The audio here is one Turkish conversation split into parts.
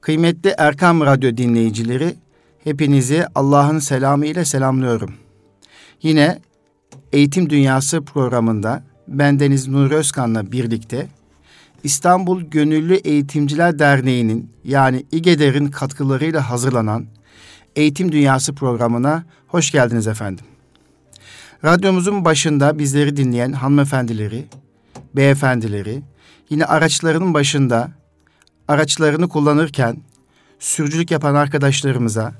Kıymetli Erkam Radyo dinleyicileri, hepinizi Allah'ın selamı ile selamlıyorum. Yine Eğitim Dünyası programında bendeniz Nur Özkan'la birlikte İstanbul Gönüllü Eğitimciler Derneği'nin yani İGEDER'in katkılarıyla hazırlanan Eğitim Dünyası programına hoş geldiniz efendim. Radyomuzun başında bizleri dinleyen hanımefendileri, beyefendileri, yine araçlarının başında araçlarını kullanırken sürücülük yapan arkadaşlarımıza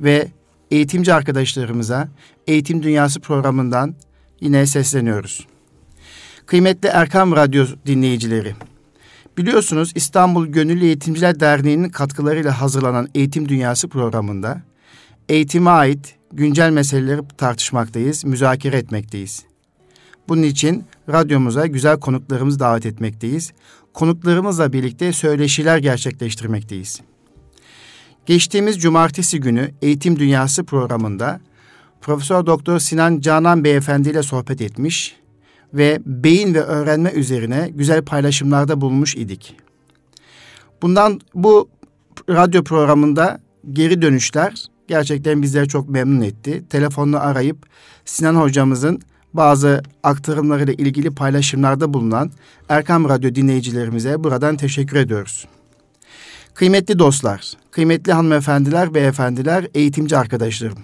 ve eğitimci arkadaşlarımıza Eğitim Dünyası programından yine sesleniyoruz. Kıymetli Erkam Radyo dinleyicileri, biliyorsunuz İstanbul Gönüllü Eğitimciler Derneği'nin katkılarıyla hazırlanan Eğitim Dünyası programında eğitime ait güncel meseleleri tartışmaktayız, müzakere etmekteyiz. Bunun için radyomuza güzel konuklarımızı davet etmekteyiz. Konuklarımızla birlikte söyleşiler gerçekleştirmekteyiz. Geçtiğimiz cumartesi günü Eğitim Dünyası programında Profesör Doktor Sinan Canan Beyefendi ile sohbet etmiş ve beyin ve öğrenme üzerine güzel paylaşımlarda bulmuş idik. Bundan bu radyo programında geri dönüşler gerçekten bizleri çok memnun etti. Telefonla arayıp Sinan hocamızın bazı aktarımlarıyla ilgili paylaşımlarda bulunan Erkam Radyo dinleyicilerimize buradan teşekkür ediyoruz. Kıymetli dostlar, kıymetli hanımefendiler, beyefendiler, eğitimci arkadaşlarım.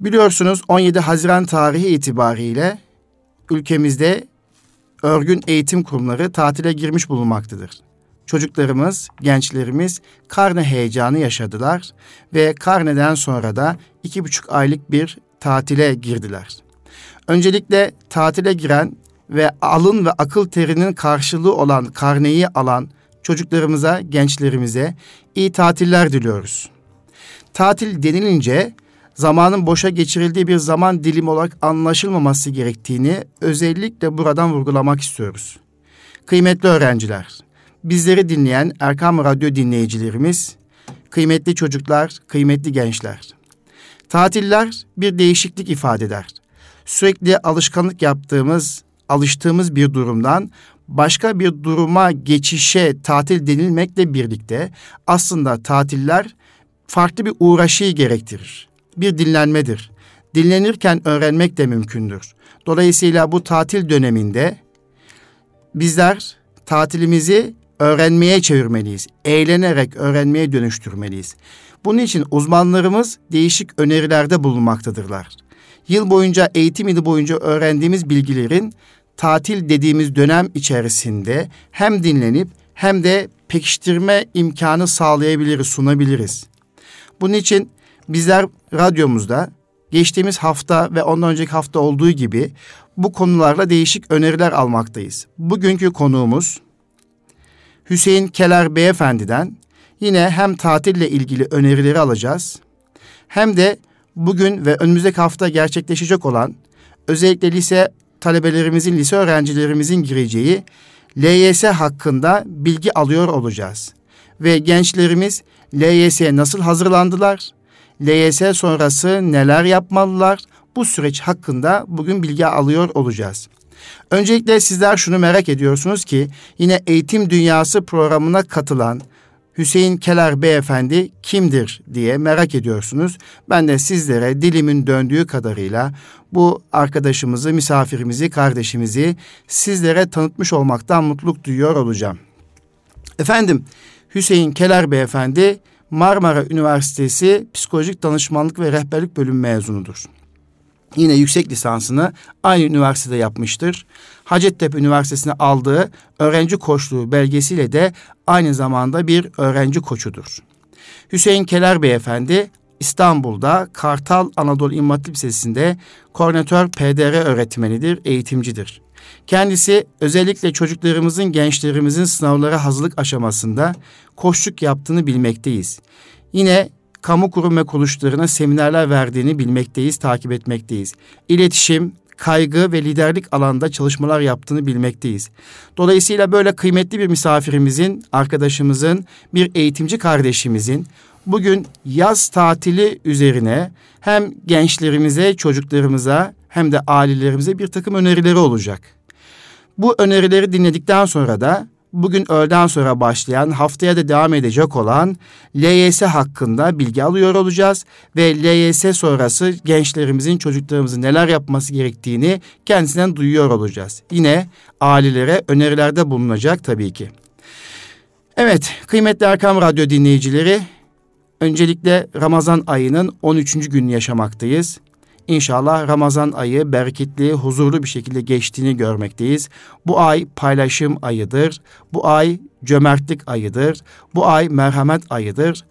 Biliyorsunuz 17 Haziran tarihi itibariyle ülkemizde örgün eğitim kurumları tatile girmiş bulunmaktadır. Çocuklarımız, gençlerimiz karne heyecanı yaşadılar ve karneden sonra da iki buçuk aylık bir tatile girdiler. Öncelikle tatile giren ve alın ve akıl terinin karşılığı olan karneyi alan çocuklarımıza, gençlerimize iyi tatiller diliyoruz. Tatil denilince zamanın boşa geçirildiği bir zaman dilimi olarak anlaşılmaması gerektiğini özellikle buradan vurgulamak istiyoruz. Kıymetli öğrenciler, bizleri dinleyen Erkam Radyo dinleyicilerimiz, kıymetli çocuklar, kıymetli gençler. Tatiller bir değişiklik ifade eder. Sürekli alışkanlık yaptığımız, alıştığımız bir durumdan başka bir duruma geçişe tatil denilmekle birlikte aslında tatiller farklı bir uğraşıyı gerektirir. Bir dinlenmedir. Dinlenirken öğrenmek de mümkündür. Dolayısıyla bu tatil döneminde bizler tatilimizi öğrenmeye çevirmeliyiz. Eğlenerek öğrenmeye dönüştürmeliyiz. Bunun için uzmanlarımız değişik önerilerde bulunmaktadırlar. Yıl boyunca, eğitim yılı boyunca öğrendiğimiz bilgilerin tatil dediğimiz dönem içerisinde hem dinlenip hem de pekiştirme imkanı sağlayabiliriz, sunabiliriz. Bunun için bizler radyomuzda geçtiğimiz hafta ve ondan önceki hafta olduğu gibi bu konularla değişik öneriler almaktayız. Bugünkü konuğumuz Hüseyin Keler Beyefendi'den yine hem tatille ilgili önerileri alacağız hem de bugün ve önümüzdeki hafta gerçekleşecek olan özellikle lise talebelerimizin, lise öğrencilerimizin gireceği LYS hakkında bilgi alıyor olacağız. Ve gençlerimiz LYS'ye nasıl hazırlandılar? LYS sonrası neler yapmalılar? Bu süreç hakkında bugün bilgi alıyor olacağız. Öncelikle sizler şunu merak ediyorsunuz ki yine Eğitim Dünyası programına katılan Hüseyin Keler Beyefendi kimdir diye merak ediyorsunuz. Ben de sizlere dilimin döndüğü kadarıyla bu arkadaşımızı, misafirimizi, kardeşimizi sizlere tanıtmış olmaktan mutluluk duyuyor olacağım. Efendim Hüseyin Keler Beyefendi Marmara Üniversitesi Psikolojik Danışmanlık ve Rehberlik Bölümü mezunudur. Yine yüksek lisansını aynı üniversitede yapmıştır. Hacettepe Üniversitesi'ne aldığı öğrenci koçluğu belgesiyle de aynı zamanda bir öğrenci koçudur. Hüseyin Keler Beyefendi İstanbul'da Kartal Anadolu İmam Hatip Lisesi'nde koordinatör PDR öğretmenidir, eğitimcidir. Kendisi özellikle çocuklarımızın, gençlerimizin sınavlara hazırlık aşamasında koşluk yaptığını bilmekteyiz. Yine kamu kurum ve kuruluşlarına seminerler verdiğini bilmekteyiz, takip etmekteyiz. İletişim, kaygı ve liderlik alanda çalışmalar yaptığını bilmekteyiz. Dolayısıyla böyle kıymetli bir misafirimizin, arkadaşımızın, bir eğitimci kardeşimizin bugün yaz tatili üzerine hem gençlerimize, çocuklarımıza hem de ailelerimize bir takım önerileri olacak. Bu önerileri dinledikten sonra da bugün öğleden sonra başlayan haftaya da devam edecek olan LYS hakkında bilgi alıyor olacağız ve LYS sonrası gençlerimizin çocuklarımızın neler yapması gerektiğini kendisinden duyuyor olacağız. Yine ailelere önerilerde bulunacak tabii ki. Evet kıymetli Erkam Radyo dinleyicileri öncelikle Ramazan ayının 13. gününü yaşamaktayız. İnşallah Ramazan ayı bereketli, huzurlu bir şekilde geçtiğini görmekteyiz. Bu ay paylaşım ayıdır. Bu ay cömertlik ayıdır. Bu ay merhamet ayıdır.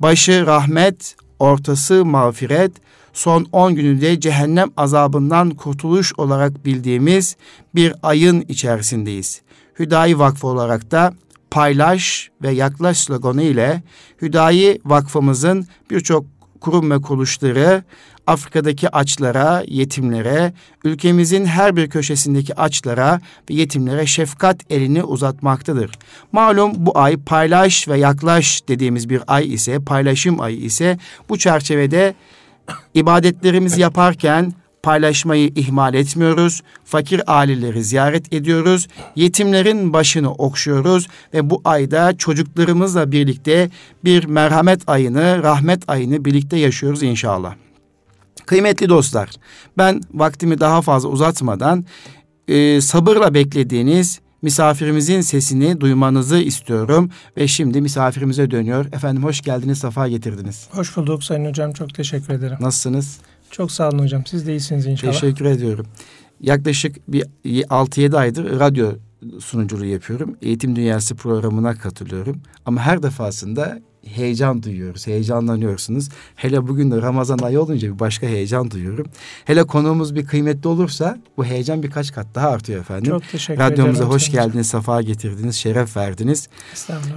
Başı rahmet, ortası mağfiret, son 10 gününde cehennem azabından kurtuluş olarak bildiğimiz bir ayın içerisindeyiz. Hüdayi Vakfı olarak da paylaş ve yaklaş sloganı ile Hüdayi Vakfımızın birçok kurum ve kuruluşları Afrika'daki açlara, yetimlere, ülkemizin her bir köşesindeki açlara ve yetimlere şefkat elini uzatmaktadır. Malum bu ay paylaş ve yaklaş dediğimiz bir ay ise, paylaşım ayı ise bu çerçevede ibadetlerimizi yaparken paylaşmayı ihmal etmiyoruz. Fakir aileleri ziyaret ediyoruz. Yetimlerin başını okşuyoruz ve bu ayda çocuklarımızla birlikte bir merhamet ayını, rahmet ayını birlikte yaşıyoruz inşallah. Kıymetli dostlar, ben vaktimi daha fazla uzatmadan e, sabırla beklediğiniz misafirimizin sesini duymanızı istiyorum ve şimdi misafirimize dönüyor. Efendim hoş geldiniz, safa getirdiniz. Hoş bulduk Sayın Hocam, çok teşekkür ederim. Nasılsınız? Çok sağ olun hocam, siz de iyisiniz inşallah. Teşekkür ediyorum. Yaklaşık bir 6-7 aydır radyo sunuculuğu yapıyorum. Eğitim Dünyası programına katılıyorum. Ama her defasında heyecan duyuyoruz, heyecanlanıyorsunuz. Hele bugün de Ramazan ayı olunca bir başka heyecan duyuyorum. Hele konuğumuz bir kıymetli olursa bu heyecan birkaç kat daha artıyor efendim. Çok teşekkür Radyomuza ederim. hoş geldiniz, safa getirdiniz, şeref verdiniz.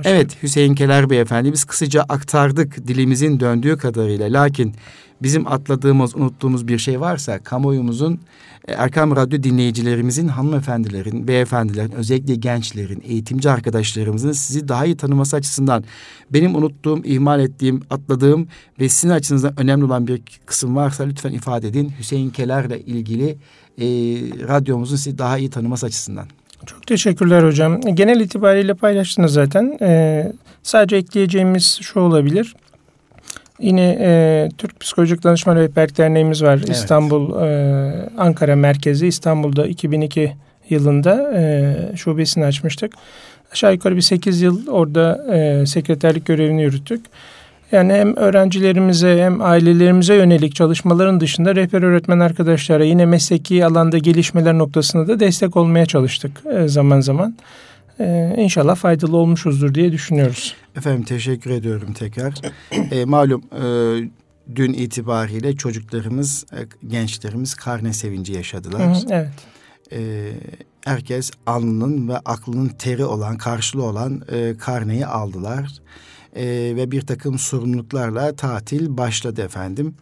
Evet Hüseyin Keler Beyefendi biz kısaca aktardık dilimizin döndüğü kadarıyla. Lakin bizim atladığımız, unuttuğumuz bir şey varsa kamuoyumuzun e, Erkam Radyo dinleyicilerimizin, hanımefendilerin, beyefendilerin, özellikle gençlerin, eğitimci arkadaşlarımızın sizi daha iyi tanıması açısından benim unuttuğum, ihmal ettiğim, atladığım ve sizin açınızdan önemli olan bir kısım varsa lütfen ifade edin. Hüseyin Keler'le ilgili e, radyomuzun sizi daha iyi tanıması açısından. Çok teşekkürler hocam. Genel itibariyle paylaştınız zaten. Ee, sadece ekleyeceğimiz şu olabilir. Yine e, Türk Psikolojik Danışma Rehberlik Derneğimiz var. Evet. İstanbul, e, Ankara merkezi. İstanbul'da 2002 yılında e, şubesini açmıştık. Aşağı yukarı bir 8 yıl orada e, sekreterlik görevini yürüttük. Yani hem öğrencilerimize hem ailelerimize yönelik çalışmaların dışında rehber öğretmen arkadaşlara yine mesleki alanda gelişmeler noktasında da destek olmaya çalıştık e, zaman zaman. Ee, inşallah faydalı olmuşuzdur diye düşünüyoruz. Efendim teşekkür ediyorum tekrar. e, malum e, dün itibariyle çocuklarımız, e, gençlerimiz karne sevinci yaşadılar. Hı, evet. E, herkes alnının ve aklının teri olan, karşılığı olan e, karneyi aldılar. E, ve bir takım sorumluluklarla tatil başladı efendim.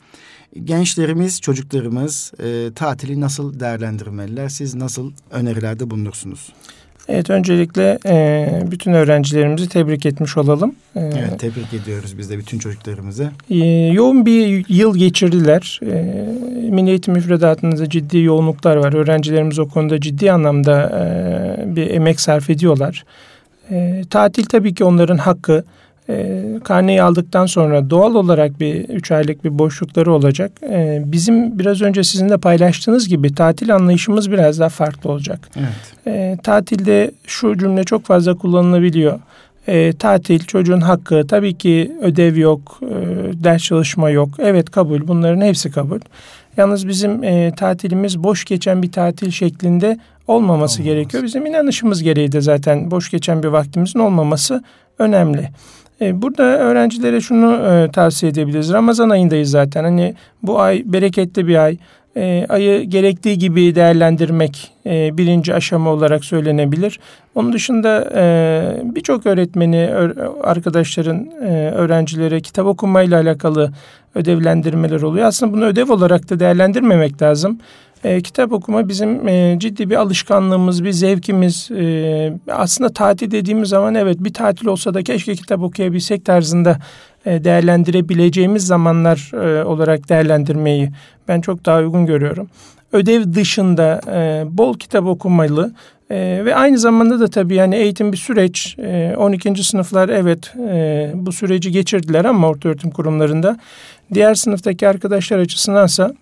Gençlerimiz, çocuklarımız e, tatili nasıl değerlendirmeliler? Siz nasıl önerilerde bulunursunuz? Evet öncelikle e, bütün öğrencilerimizi tebrik etmiş olalım. E, evet tebrik ediyoruz biz de bütün çocuklarımızı. E, yoğun bir yıl geçirdiler. E, Milli Eğitim müfredatında ciddi yoğunluklar var. Öğrencilerimiz o konuda ciddi anlamda e, bir emek sarf ediyorlar. E, tatil tabii ki onların hakkı. E, karneyi aldıktan sonra doğal olarak bir üç aylık bir boşlukları olacak. E, bizim biraz önce sizin de paylaştığınız gibi tatil anlayışımız biraz daha farklı olacak. Evet. E, tatilde şu cümle çok fazla kullanılabiliyor. E, tatil çocuğun hakkı tabii ki ödev yok, e, ders çalışma yok. Evet kabul bunların hepsi kabul. Yalnız bizim e, tatilimiz boş geçen bir tatil şeklinde olmaması Olmaz. gerekiyor. Bizim inanışımız gereği de zaten boş geçen bir vaktimizin olmaması önemli. E, burada öğrencilere şunu e, tavsiye edebiliriz. Ramazan ayındayız zaten. Hani bu ay bereketli bir ay. E, ayı gerektiği gibi değerlendirmek birinci aşama olarak söylenebilir. Onun dışında birçok öğretmeni, arkadaşların, öğrencilere kitap okumayla alakalı ödevlendirmeler oluyor. Aslında bunu ödev olarak da değerlendirmemek lazım. E, kitap okuma bizim e, ciddi bir alışkanlığımız, bir zevkimiz. E, aslında tatil dediğimiz zaman evet bir tatil olsa da keşke kitap okuyabilsek tarzında e, değerlendirebileceğimiz zamanlar e, olarak değerlendirmeyi ben çok daha uygun görüyorum. Ödev dışında e, bol kitap okumalı, E, ve aynı zamanda da tabii yani eğitim bir süreç. E, 12. sınıflar evet e, bu süreci geçirdiler ama orta öğretim kurumlarında. Diğer sınıftaki arkadaşlar açısındansa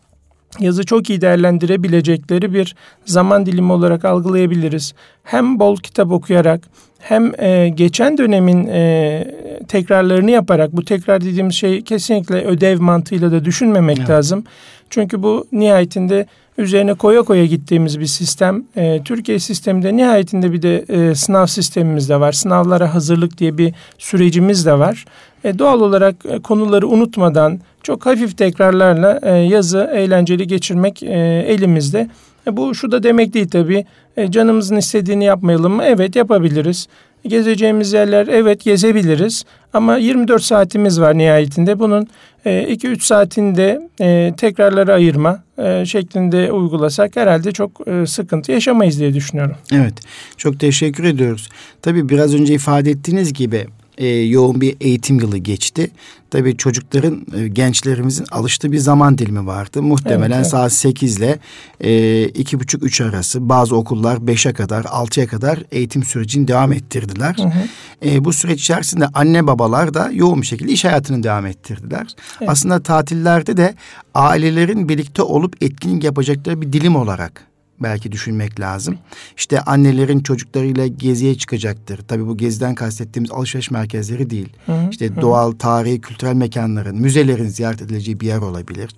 yazı çok iyi değerlendirebilecekleri bir zaman dilimi olarak algılayabiliriz. Hem bol kitap okuyarak hem e, geçen dönemin e, tekrarlarını yaparak bu tekrar dediğimiz şey kesinlikle ödev mantığıyla da düşünmemek evet. lazım. Çünkü bu nihayetinde üzerine koya koya gittiğimiz bir sistem. E, Türkiye sisteminde nihayetinde bir de e, sınav sistemimiz de var. Sınavlara hazırlık diye bir sürecimiz de var. E, doğal olarak e, konuları unutmadan çok hafif tekrarlarla e, yazı eğlenceli geçirmek e, elimizde. E, bu şu da demek değil tabii. E, canımızın istediğini yapmayalım mı? Evet yapabiliriz. Gezeceğimiz yerler evet gezebiliriz ama 24 saatimiz var nihayetinde. Bunun 2-3 e, saatinde e, tekrarlara ayırma e, şeklinde uygulasak herhalde çok sıkıntı yaşamayız diye düşünüyorum. Evet çok teşekkür ediyoruz. Tabii biraz önce ifade ettiğiniz gibi e, yoğun bir eğitim yılı geçti. Tabii çocukların, e, gençlerimizin alıştığı bir zaman dilimi vardı. Muhtemelen evet, saat 8 ile e, iki buçuk üç arası bazı okullar 5'e kadar, 6'ya kadar eğitim sürecini devam ettirdiler. Hı hı. E, bu süreç içerisinde anne babalar da yoğun bir şekilde iş hayatını devam ettirdiler. Evet. Aslında tatillerde de ailelerin birlikte olup etkinlik yapacakları bir dilim olarak belki düşünmek lazım. İşte annelerin çocuklarıyla geziye çıkacaktır. Tabii bu geziden kastettiğimiz alışveriş merkezleri değil. Hı hı. İşte hı. doğal, tarihi, kültürel mekanların, müzelerin ziyaret edileceği bir yer olabilir.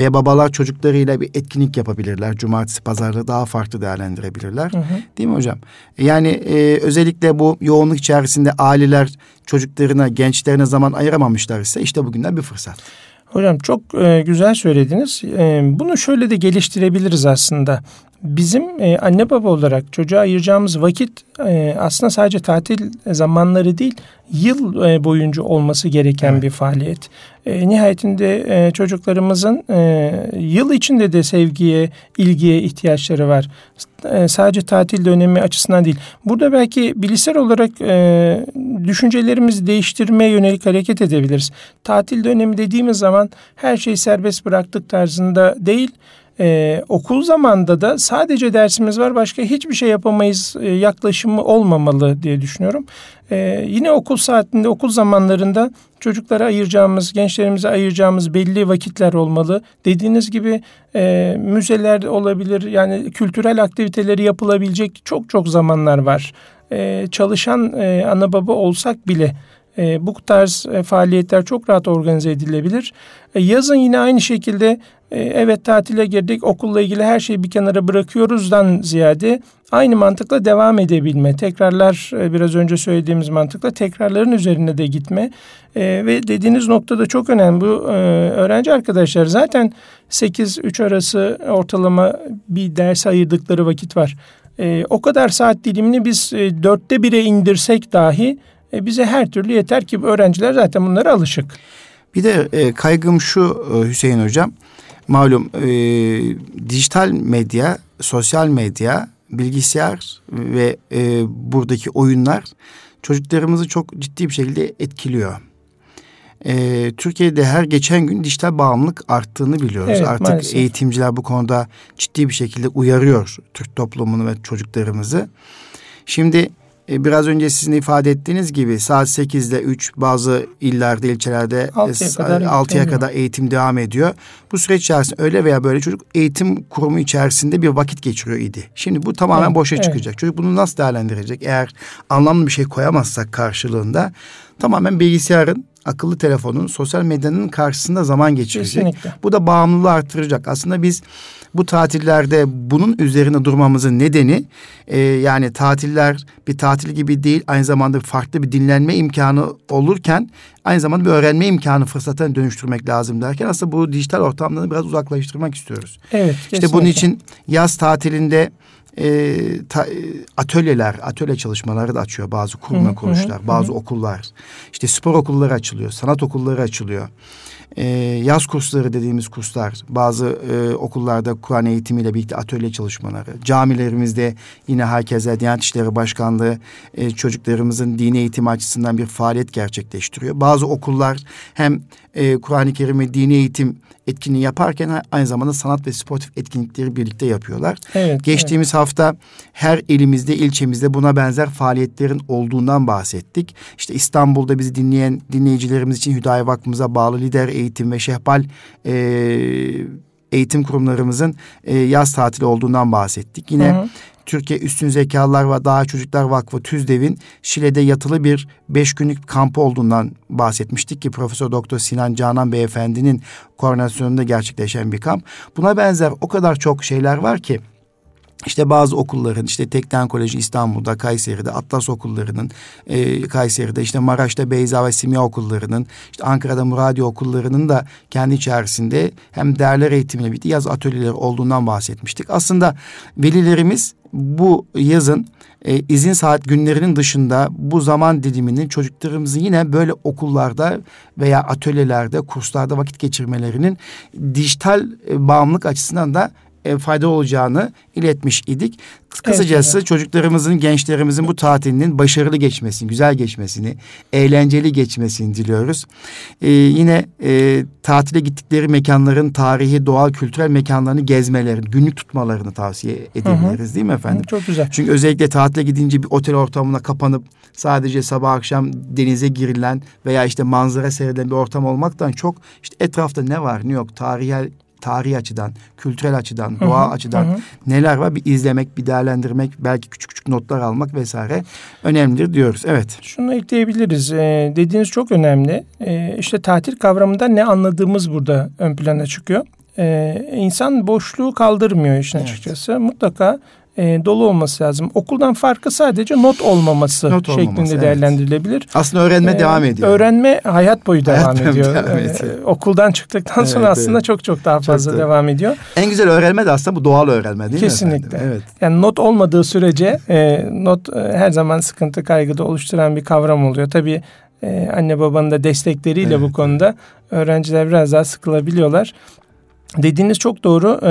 Ve babalar çocuklarıyla bir etkinlik yapabilirler. Cumartesi, pazarda daha farklı değerlendirebilirler. Hı hı. Değil mi hocam? Yani e, özellikle bu yoğunluk içerisinde aileler çocuklarına, gençlerine zaman ayıramamışlar ise işte bugünden bir fırsat. Hocam çok e, güzel söylediniz. E, bunu şöyle de geliştirebiliriz aslında bizim e, anne baba olarak çocuğa ayıracağımız vakit e, aslında sadece tatil zamanları değil yıl e, boyunca olması gereken evet. bir faaliyet. E, nihayetinde e, çocuklarımızın e, yıl içinde de sevgiye, ilgiye ihtiyaçları var. E, sadece tatil dönemi açısından değil. Burada belki bilişsel olarak e, düşüncelerimizi değiştirmeye yönelik hareket edebiliriz. Tatil dönemi dediğimiz zaman her şeyi serbest bıraktık tarzında değil ee, okul zamanda da sadece dersimiz var başka hiçbir şey yapamayız e, yaklaşımı olmamalı diye düşünüyorum. Ee, yine okul saatinde okul zamanlarında çocuklara ayıracağımız gençlerimize ayıracağımız belli vakitler olmalı. Dediğiniz gibi e, müzeler olabilir yani kültürel aktiviteleri yapılabilecek çok çok zamanlar var. E, çalışan e, ana baba olsak bile e, bu tarz e, faaliyetler çok rahat organize edilebilir. E, yazın yine aynı şekilde e, evet tatile girdik okulla ilgili her şeyi bir kenara bırakıyoruzdan ziyade aynı mantıkla devam edebilme. Tekrarlar e, biraz önce söylediğimiz mantıkla tekrarların üzerine de gitme. E, ve dediğiniz nokta da çok önemli. Bu öğrenci arkadaşlar zaten 8-3 arası ortalama bir ders ayırdıkları vakit var. O kadar saat dilimini biz e, dörtte bire indirsek dahi bize her türlü yeter ki öğrenciler zaten bunlara alışık. Bir de kaygım şu Hüseyin Hocam. Malum e, dijital medya, sosyal medya, bilgisayar ve e, buradaki oyunlar çocuklarımızı çok ciddi bir şekilde etkiliyor. E, Türkiye'de her geçen gün dijital bağımlılık arttığını biliyoruz. Evet, Artık maalesef. eğitimciler bu konuda ciddi bir şekilde uyarıyor Türk toplumunu ve çocuklarımızı. Şimdi e, biraz önce sizin ifade ettiğiniz gibi saat 8 ile 3 bazı illerde, ilçelerde 6'ya kadar, 6'ya kadar eğitim devam ediyor. Bu süreç içerisinde öyle veya böyle çocuk eğitim kurumu içerisinde bir vakit geçiriyor idi. Şimdi bu tamamen evet, boşa evet. çıkacak. Çocuk bunu nasıl değerlendirecek? Eğer anlamlı bir şey koyamazsak karşılığında tamamen bilgisayarın akıllı telefonun, sosyal medyanın karşısında zaman geçirecek. Kesinlikle. Bu da bağımlılığı artıracak. Aslında biz bu tatillerde bunun üzerine durmamızın nedeni e, yani tatiller bir tatil gibi değil aynı zamanda farklı bir dinlenme imkanı olurken aynı zamanda bir öğrenme imkanı fırsatına dönüştürmek lazım derken aslında bu dijital ortamdan biraz uzaklaştırmak istiyoruz. Evet. Kesinlikle. İşte bunun için yaz tatilinde e, ta, atölyeler, atölye çalışmaları da açıyor bazı kurum ve kuruluşlar, bazı okullar. İşte spor okulları açılıyor, sanat okulları açılıyor e, yaz kursları dediğimiz kurslar, bazı e, okullarda Kur'an eğitimiyle birlikte atölye çalışmaları, camilerimizde yine herkese Diyanet İşleri Başkanlığı e, çocuklarımızın dini eğitimi açısından bir faaliyet gerçekleştiriyor. Bazı okullar hem e, Kur'an-ı Kerim'i dini eğitim etkinliği yaparken aynı zamanda sanat ve sportif etkinlikleri birlikte yapıyorlar. Evet, Geçtiğimiz evet. hafta her ilimizde, ilçemizde buna benzer faaliyetlerin olduğundan bahsettik. İşte İstanbul'da bizi dinleyen dinleyicilerimiz için Hüdayi Vakfımıza bağlı lider eğitim ve şehbal e, eğitim kurumlarımızın e, yaz tatili olduğundan bahsettik. Yine hı hı. Türkiye Üstün Zekalılar ve Daha Çocuklar Vakfı TÜZDEV'in Şile'de yatılı bir beş günlük kampı olduğundan bahsetmiştik ki Profesör Doktor Sinan Canan Beyefendi'nin koordinasyonunda gerçekleşen bir kamp. Buna benzer o kadar çok şeyler var ki işte bazı okulların işte Tekten Koleji İstanbul'da, Kayseri'de, Atlas okullarının, e, Kayseri'de işte Maraş'ta Beyza ve Simya okullarının, işte Ankara'da Muradiye okullarının da kendi içerisinde hem değerler eğitimiyle birlikte yaz atölyeleri olduğundan bahsetmiştik. Aslında velilerimiz bu yazın e, izin saat günlerinin dışında bu zaman dilimini çocuklarımızın yine böyle okullarda veya atölyelerde, kurslarda vakit geçirmelerinin dijital e, bağımlılık açısından da e, fayda olacağını iletmiş idik. Kısacası evet, çocuklarımızın, gençlerimizin bu tatilinin başarılı geçmesini, güzel geçmesini, eğlenceli geçmesini diliyoruz. Ee, yine e, tatile gittikleri mekanların tarihi, doğal, kültürel mekanlarını gezmelerini, günlük tutmalarını tavsiye edebiliriz değil mi efendim? Çok güzel. Çünkü özellikle tatile gidince bir otel ortamına kapanıp sadece sabah akşam denize girilen veya işte manzara seyredilen bir ortam olmaktan çok işte etrafta ne var ne yok, tarihel tarihi açıdan, kültürel açıdan, doğa hı hı, açıdan hı. neler var bir izlemek, bir değerlendirmek, belki küçük küçük notlar almak vesaire önemlidir diyoruz. Evet. Şunu ekleyebiliriz. Ee, dediğiniz çok önemli. Ee, işte tatil kavramında ne anladığımız burada ön plana çıkıyor. Ee, insan boşluğu kaldırmıyor işin evet. açıkçası. Mutlaka e, dolu olması lazım. Okuldan farkı sadece not olmaması not şeklinde olmaması, değerlendirilebilir. Evet. Aslında öğrenme ee, devam ediyor. Öğrenme hayat boyu hayat devam ediyor. Devam ediyor. Ee, okuldan çıktıktan sonra evet, aslında evet. çok çok daha fazla çok devam ediyor. En güzel öğrenme de aslında bu doğal öğrenme değil Kesinlikle. mi Kesinlikle. Evet. Yani not olmadığı sürece e, not e, her zaman sıkıntı kaygıda oluşturan bir kavram oluyor. Tabii e, anne babanın da destekleriyle evet. bu konuda öğrenciler biraz daha sıkılabiliyorlar. Dediğiniz çok doğru. Ee,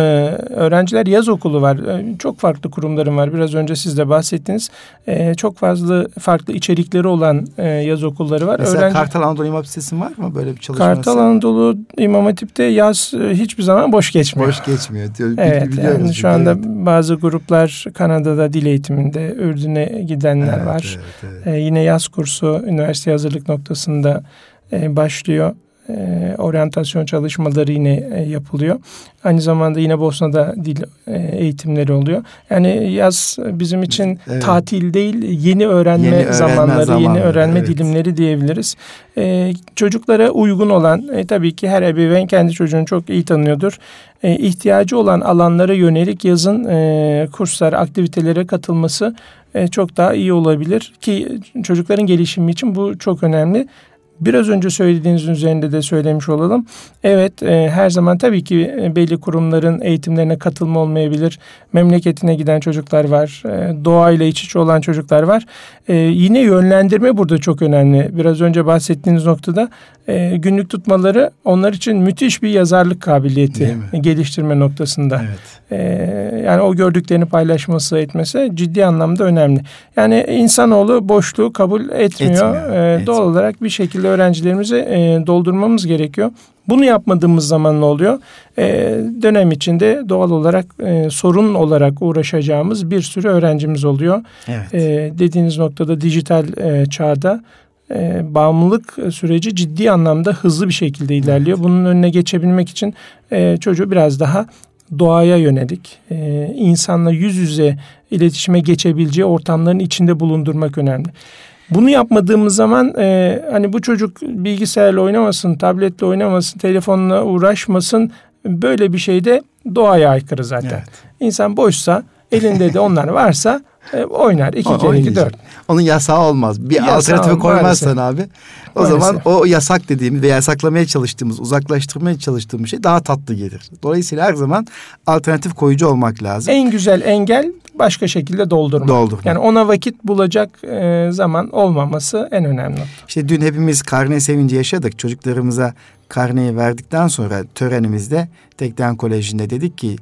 öğrenciler yaz okulu var. Ee, çok farklı kurumlarım var. Biraz önce siz de bahsettiniz. Ee, çok fazla farklı içerikleri olan e, yaz okulları var. Mesela Öğrenci... Kartal Anadolu İmam Hatip var mı böyle bir çalışması? Kartal Anadolu İmam Hatip'te yaz e, hiçbir zaman boş geçmiyor. Boş geçmiyor. Diyor, evet. Yani şu anda evet. bazı gruplar Kanada'da dil eğitiminde Ürdün'e gidenler evet, var. Evet, evet. Ee, yine yaz kursu üniversite hazırlık noktasında e, başlıyor e, oryantasyon çalışmaları yine e, yapılıyor. Aynı zamanda yine Bosna'da dil e, eğitimleri oluyor. Yani yaz bizim için evet. tatil değil, yeni öğrenme, yeni öğrenme zamanları, zamanları, yeni öğrenme evet. dilimleri diyebiliriz. E, çocuklara uygun olan, e, tabii ki her ebeveyn kendi çocuğunu çok iyi tanıyordur. E, ihtiyacı olan alanlara yönelik yazın e, kurslara, aktivitelere katılması e, çok daha iyi olabilir ki çocukların gelişimi için bu çok önemli. Biraz önce söylediğiniz üzerinde de söylemiş olalım. Evet e, her zaman tabii ki e, belli kurumların eğitimlerine katılma olmayabilir. Memleketine giden çocuklar var. E, doğayla iç içe olan çocuklar var. E, yine yönlendirme burada çok önemli. Biraz önce bahsettiğiniz noktada e, günlük tutmaları onlar için müthiş bir yazarlık kabiliyeti geliştirme noktasında. Evet. E, yani o gördüklerini paylaşması etmesi ciddi anlamda önemli. Yani insanoğlu boşluğu kabul etmiyor. etmiyor, e, Doğal olarak bir şekilde öğrencilerimizi e, doldurmamız gerekiyor. Bunu yapmadığımız zaman ne oluyor? E, dönem içinde doğal olarak e, sorun olarak uğraşacağımız bir sürü öğrencimiz oluyor. Evet. E, dediğiniz noktada dijital e, çağda e, bağımlılık süreci ciddi anlamda hızlı bir şekilde ilerliyor. Evet. Bunun önüne geçebilmek için e, çocuğu biraz daha doğaya yönelik, e, insanla yüz yüze iletişime geçebileceği ortamların içinde bulundurmak önemli. Bunu yapmadığımız zaman e, hani bu çocuk bilgisayarla oynamasın, tabletle oynamasın, telefonla uğraşmasın böyle bir şey de doğaya aykırı zaten. Evet. İnsan boşsa elinde de onlar varsa e, oynar. iki o, kere iki dört. Onun yasağı olmaz. Bir yasağı alternatifi koymazsan maalesef. abi. O maalesef. zaman o yasak dediğimiz veya yasaklamaya çalıştığımız, uzaklaştırmaya çalıştığımız şey daha tatlı gelir. Dolayısıyla her zaman alternatif koyucu olmak lazım. En güzel engel başka şekilde doldurmak. Doldurmak. Yani ona vakit bulacak e, zaman olmaması en önemli. İşte dün hepimiz karne sevinci yaşadık. Çocuklarımıza karneyi verdikten sonra törenimizde Tekden Koleji'nde dedik ki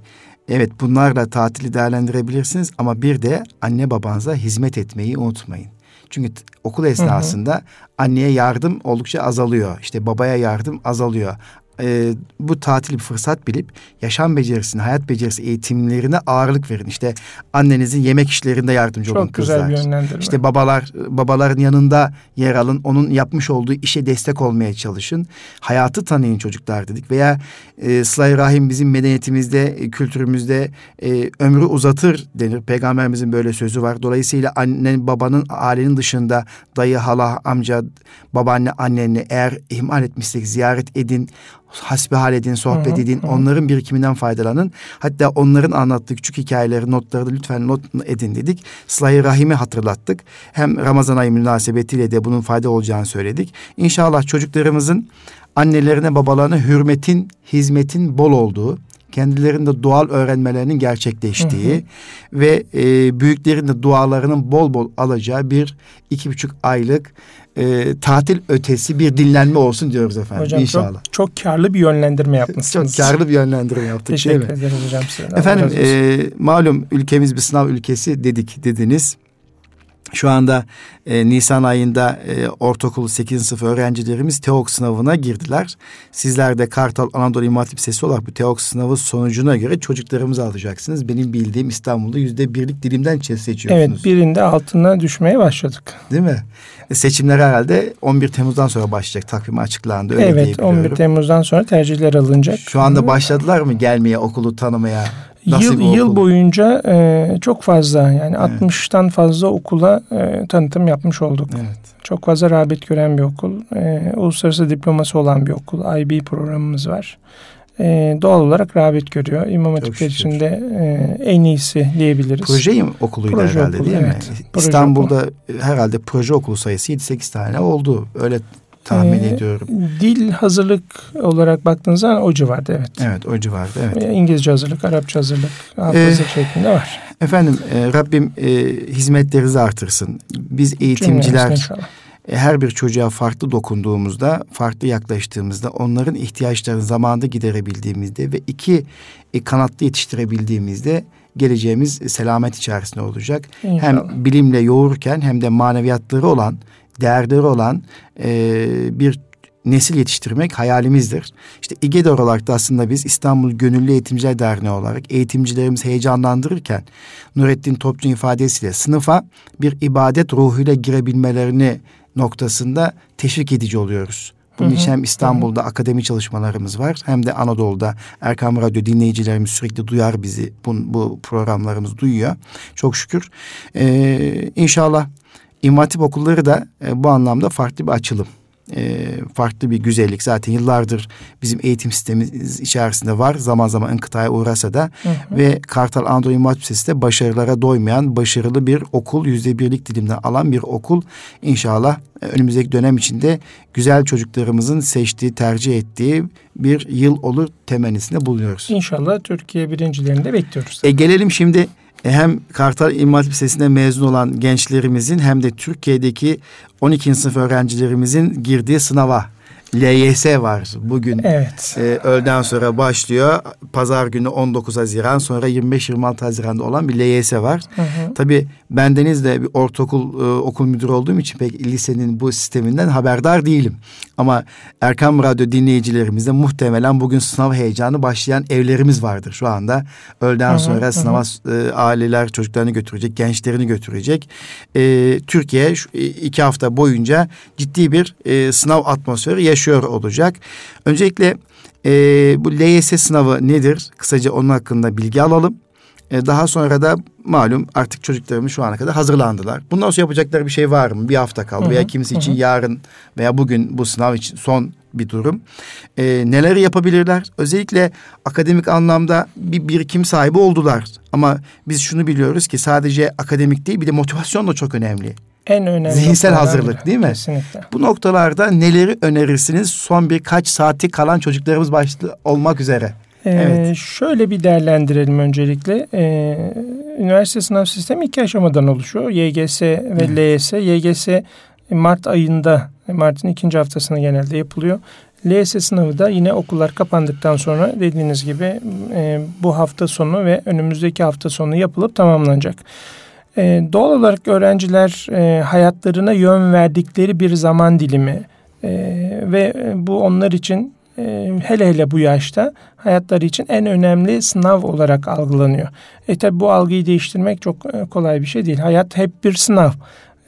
Evet bunlarla tatili değerlendirebilirsiniz ama bir de anne babanıza hizmet etmeyi unutmayın. Çünkü okul esnasında hı hı. anneye yardım oldukça azalıyor. İşte babaya yardım azalıyor. E, bu tatil bir fırsat bilip yaşam becerisini, hayat becerisi eğitimlerine ağırlık verin. İşte annenizin yemek işlerinde yardımcı Çok olun kızlar. güzel bir yönlendirme. İşte babalar babaların yanında yer alın. Onun yapmış olduğu işe destek olmaya çalışın. Hayatı tanıyın çocuklar dedik. Veya e, sıla rahim bizim medeniyetimizde, e, kültürümüzde e, ömrü uzatır denir. Peygamberimizin böyle sözü var. Dolayısıyla annen, babanın, ailenin dışında dayı, hala, amca, babaanne, anneni eğer ihmal etmişsek ziyaret edin hasbihal edin, sohbet Hı hı, edin. hı. Onların birikiminden faydalanın. Hatta onların anlattığı küçük hikayeleri, notları da lütfen not edin dedik. Sıla-i Rahim'i hatırlattık. Hem Ramazan ayı münasebetiyle de bunun fayda olacağını söyledik. İnşallah çocuklarımızın annelerine, babalarına hürmetin, hizmetin bol olduğu, kendilerinde doğal öğrenmelerinin gerçekleştiği ve e, büyüklerin de dualarının bol bol alacağı bir iki buçuk aylık e, tatil ötesi bir dinlenme olsun diyoruz efendim Hocam inşallah. çok, çok karlı bir yönlendirme Çok yapmışsınız. karlı bir yönlendirme yaptık Teşekkür değil mi? ederiz hocam size. Efendim e, malum ülkemiz bir sınav ülkesi dedik dediniz. Şu anda e, Nisan ayında e, ortaokul 8. sınıf öğrencilerimiz TEOK sınavına girdiler. Sizler de Kartal Anadolu İmam Hatip Sesi olarak bu TEOK sınavı sonucuna göre çocuklarımızı alacaksınız. Benim bildiğim İstanbul'da yüzde birlik dilimden seçiyorsunuz. Evet birinde altına düşmeye başladık. Değil mi? Seçimler herhalde 11 Temmuz'dan sonra başlayacak. Takvimi açıklandı. Öyle evet diyebiliyorum. 11 Temmuz'dan sonra tercihler alınacak. Şu anda başladılar mı gelmeye okulu tanımaya? Nasıl Yıl, yıl boyunca e, çok fazla yani Evet. 60'tan fazla okula e, tanıtım yapmış olduk. Evet. Çok fazla rağbet gören bir okul. E, uluslararası diploması olan bir okul. IB programımız var. E, doğal olarak rağbet görüyor. İmam Hatipler için de e, en iyisi diyebiliriz. Proje okuluydu Proje herhalde okulu, değil mi? Proje İstanbul'da herhalde proje okulu sayısı 7-8 tane oldu. Öyle tahmin Ee, ediyorum. Dil hazırlık olarak baktığınız zaman o civarda evet. Evet o civarda evet. E, İngilizce hazırlık, Arapça hazırlık, hafızlık şeklinde var. Efendim e, Rabbim e, hizmetlerinizi artırsın. Biz eğitimciler inşallah. E, her bir çocuğa farklı dokunduğumuzda, farklı yaklaştığımızda, onların ihtiyaçlarını zamanında giderebildiğimizde ve iki e, kanatlı yetiştirebildiğimizde geleceğimiz selamet içerisinde olacak. İnşallah. hem bilimle yoğururken hem de maneviyatları olan, değerleri olan e, bir nesil yetiştirmek hayalimizdir. İşte İGEDE olarak da aslında biz İstanbul Gönüllü Eğitimciler Derneği olarak eğitimcilerimizi heyecanlandırırken Nurettin Topçu ifadesiyle sınıfa bir ibadet ruhuyla girebilmelerini noktasında teşvik edici oluyoruz. Bunun Hı hı, için hem İstanbul'da akademi çalışmalarımız var hem de Anadolu'da Erkam Radyo dinleyicilerimiz sürekli duyar bizi. Bu, bu programlarımız duyuyor. Çok şükür. Ee, inşallah İmam Hatip okulları da e, bu anlamda farklı bir açılım. E, farklı bir güzellik. Zaten yıllardır bizim eğitim sistemimiz içerisinde var. Zaman zaman inkıtaya uğrasa da Hı hı. ve Kartal Anadolu Lisesi de başarılara doymayan başarılı bir okul. Yüzde birlik dilimden alan bir okul. İnşallah önümüzdeki dönem içinde güzel çocuklarımızın seçtiği, tercih ettiği bir yıl olur temennisinde bulunuyoruz. İnşallah Türkiye birincilerini de bekliyoruz. E gelelim şimdi hem Kartal İmam Hatip Lisesi'nde mezun olan gençlerimizin hem de Türkiye'deki 12. sınıf öğrencilerimizin girdiği sınava. LYS var bugün. Evet. E, öğleden sonra başlıyor. Pazar günü 19 Haziran sonra 25-26 Haziran'da olan bir LYS var. Hı hı. Tabii bendeniz de bir ortaokul e, okul müdürü olduğum için pek lisenin bu sisteminden haberdar değilim. Ama Erkam Radyo dinleyicilerimizde muhtemelen bugün sınav heyecanı başlayan evlerimiz vardır şu anda. Öğleden Hı hı, sonra hı. sınava e, aileler çocuklarını götürecek, gençlerini götürecek. E, Türkiye şu, iki hafta boyunca ciddi bir e, sınav atmosferi yaşıyor olacak. Öncelikle e, bu LYS sınavı nedir? Kısaca onun hakkında bilgi alalım. E, daha sonra da malum artık çocuklarımız şu ana kadar hazırlandılar. Bundan sonra yapacakları bir şey var mı? Bir hafta kaldı Hı hı, veya kimisi hı için yarın veya bugün bu sınav için son bir durum. E, neleri yapabilirler? Özellikle akademik anlamda bir birikim sahibi oldular. Ama biz şunu biliyoruz ki sadece akademik değil bir de motivasyon da çok önemli. En önemli Zihinsel hazırlık biri. değil mi? Kesinlikle. Bu noktalarda neleri önerirsiniz? Son birkaç saati kalan çocuklarımız başta olmak üzere. Ee, Evet. Şöyle bir değerlendirelim öncelikle. Ee, üniversite sınav sistemi iki aşamadan oluşuyor. YGS ve LYS. YGS Mart ayında, Mart'ın ikinci haftasında genelde yapılıyor. LYS sınavı da yine okullar kapandıktan sonra dediğiniz gibi e, bu hafta sonu ve önümüzdeki hafta sonu yapılıp tamamlanacak. E, doğal olarak öğrenciler e, hayatlarına yön verdikleri bir zaman dilimi e, ve bu onlar için e, hele hele bu yaşta hayatları için en önemli sınav olarak algılanıyor. E tabi bu algıyı değiştirmek çok e, kolay bir şey değil. Hayat hep bir sınav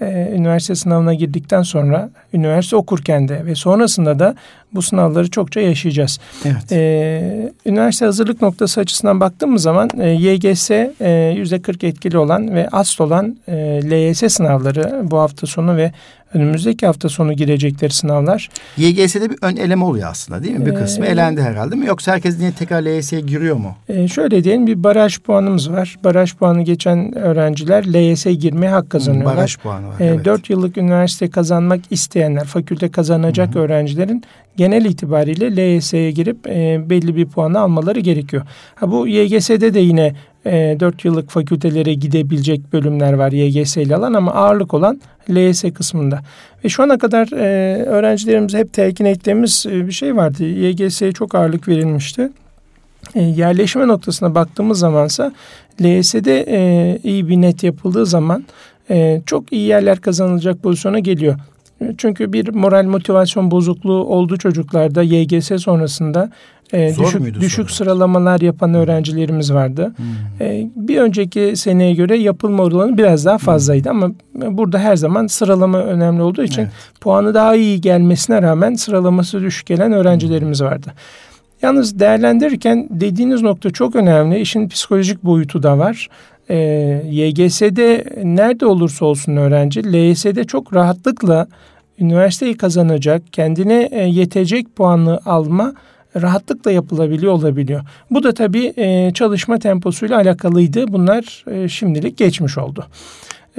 e, üniversite sınavına girdikten sonra üniversite okurken de ve sonrasında da bu sınavları çokça yaşayacağız. Evet. E, üniversite hazırlık noktası açısından baktığımız zaman e, YGS e, yüzde 40 etkili olan ve asıl olan e, LYS sınavları bu hafta sonu ve önümüzdeki hafta sonu girecekleri sınavlar. YGS'de bir ön eleme oluyor aslında değil mi? Bir kısmı ee, elendi herhalde mi? Yoksa herkes yine tekrar LYS'ye giriyor mu? E, şöyle diyelim bir baraj puanımız var. Baraj puanı geçen öğrenciler LYS'ye girmeye hak kazanıyorlar. Hmm, baraj puanı var. E, evet. 4 yıllık üniversite kazanmak isteyenler, fakülte kazanacak Hı-hı. öğrencilerin genel itibariyle LYS'ye girip e, belli bir puanı almaları gerekiyor. Ha bu YGS'de de yine e, 4 yıllık fakültelere gidebilecek bölümler var YGS ile alan ama ağırlık olan LYS kısmında. Ve şu ana kadar e, öğrencilerimiz hep telkin ettiğimiz e, bir şey vardı. YGS'ye çok ağırlık verilmişti. E, yerleşme noktasına baktığımız zamansa LYS'de e, iyi bir net yapıldığı zaman e, çok iyi yerler kazanılacak pozisyona geliyor. Çünkü bir moral motivasyon bozukluğu oldu çocuklarda YGS sonrasında e, düşük, düşük sıralamalar yapan öğrencilerimiz vardı. Hmm. E, bir önceki seneye göre yapılma oranı biraz daha fazlaydı hmm. ama burada her zaman sıralama önemli olduğu için evet. puanı daha iyi gelmesine rağmen sıralaması düşük gelen öğrencilerimiz vardı. Yalnız değerlendirirken dediğiniz nokta çok önemli. İşin psikolojik boyutu da var. E, YGS'de nerede olursa olsun öğrenci LYS'de çok rahatlıkla üniversiteyi kazanacak, kendine e, yetecek puanı alma rahatlıkla yapılabiliyor olabiliyor. Bu da tabii e, çalışma temposuyla alakalıydı. Bunlar e, şimdilik geçmiş oldu.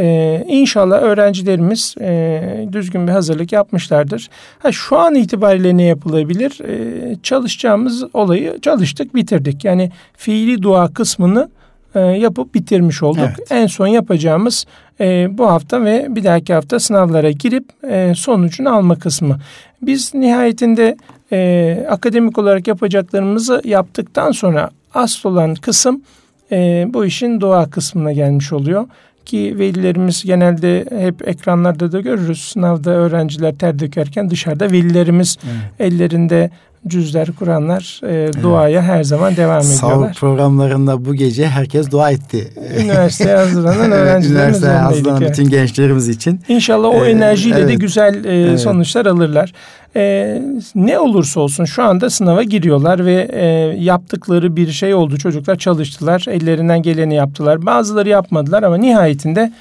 Ee, inşallah öğrencilerimiz e, düzgün bir hazırlık yapmışlardır. Ha, şu an itibariyle ne yapılabilir? Ee, çalışacağımız olayı çalıştık, bitirdik. Yani fiili dua kısmını e, yapıp bitirmiş olduk. Evet. En son yapacağımız e, bu hafta ve bir dahaki hafta sınavlara girip e, sonucunu alma kısmı. Biz nihayetinde e, akademik olarak yapacaklarımızı yaptıktan sonra asıl olan kısım e, bu işin doğa kısmına gelmiş oluyor ki velilerimiz genelde hep ekranlarda da görürüz. Sınavda öğrenciler ter dökerken dışarıda velilerimiz evet. ellerinde cüzler kuranlar e, duaya her zaman devam ediyorlar. Sağlık programlarında bu gece herkes dua etti. Üniversiteye hazırlanan öğrencilerimiz Üniversiteye hazırlanan bütün evet. gençlerimiz için. İnşallah o ee, enerjiyle evet. de güzel e, evet. sonuçlar alırlar. E, ne olursa olsun şu anda sınava giriyorlar ve e, yaptıkları bir şey oldu. Çocuklar çalıştılar, ellerinden geleni yaptılar. Bazıları yapmadılar ama nihayetinde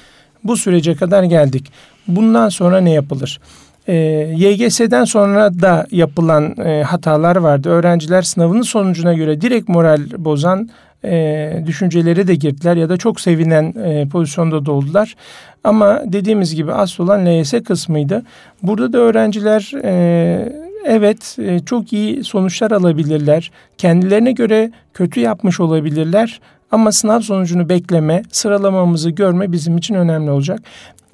bu sürece kadar geldik. Bundan sonra ne yapılır? E, YGS'den sonra da yapılan e, hatalar vardı. Öğrenciler sınavının sonucuna göre direkt moral bozan e, düşünceleri de girdiler ya da çok sevinen e, pozisyonda da oldular. Ama dediğimiz gibi asıl olan LYS kısmıydı. Burada da öğrenciler e, evet çok iyi sonuçlar alabilirler. Kendilerine göre kötü yapmış olabilirler. Ama sınav sonucunu bekleme, sıralamamızı görme bizim için önemli olacak.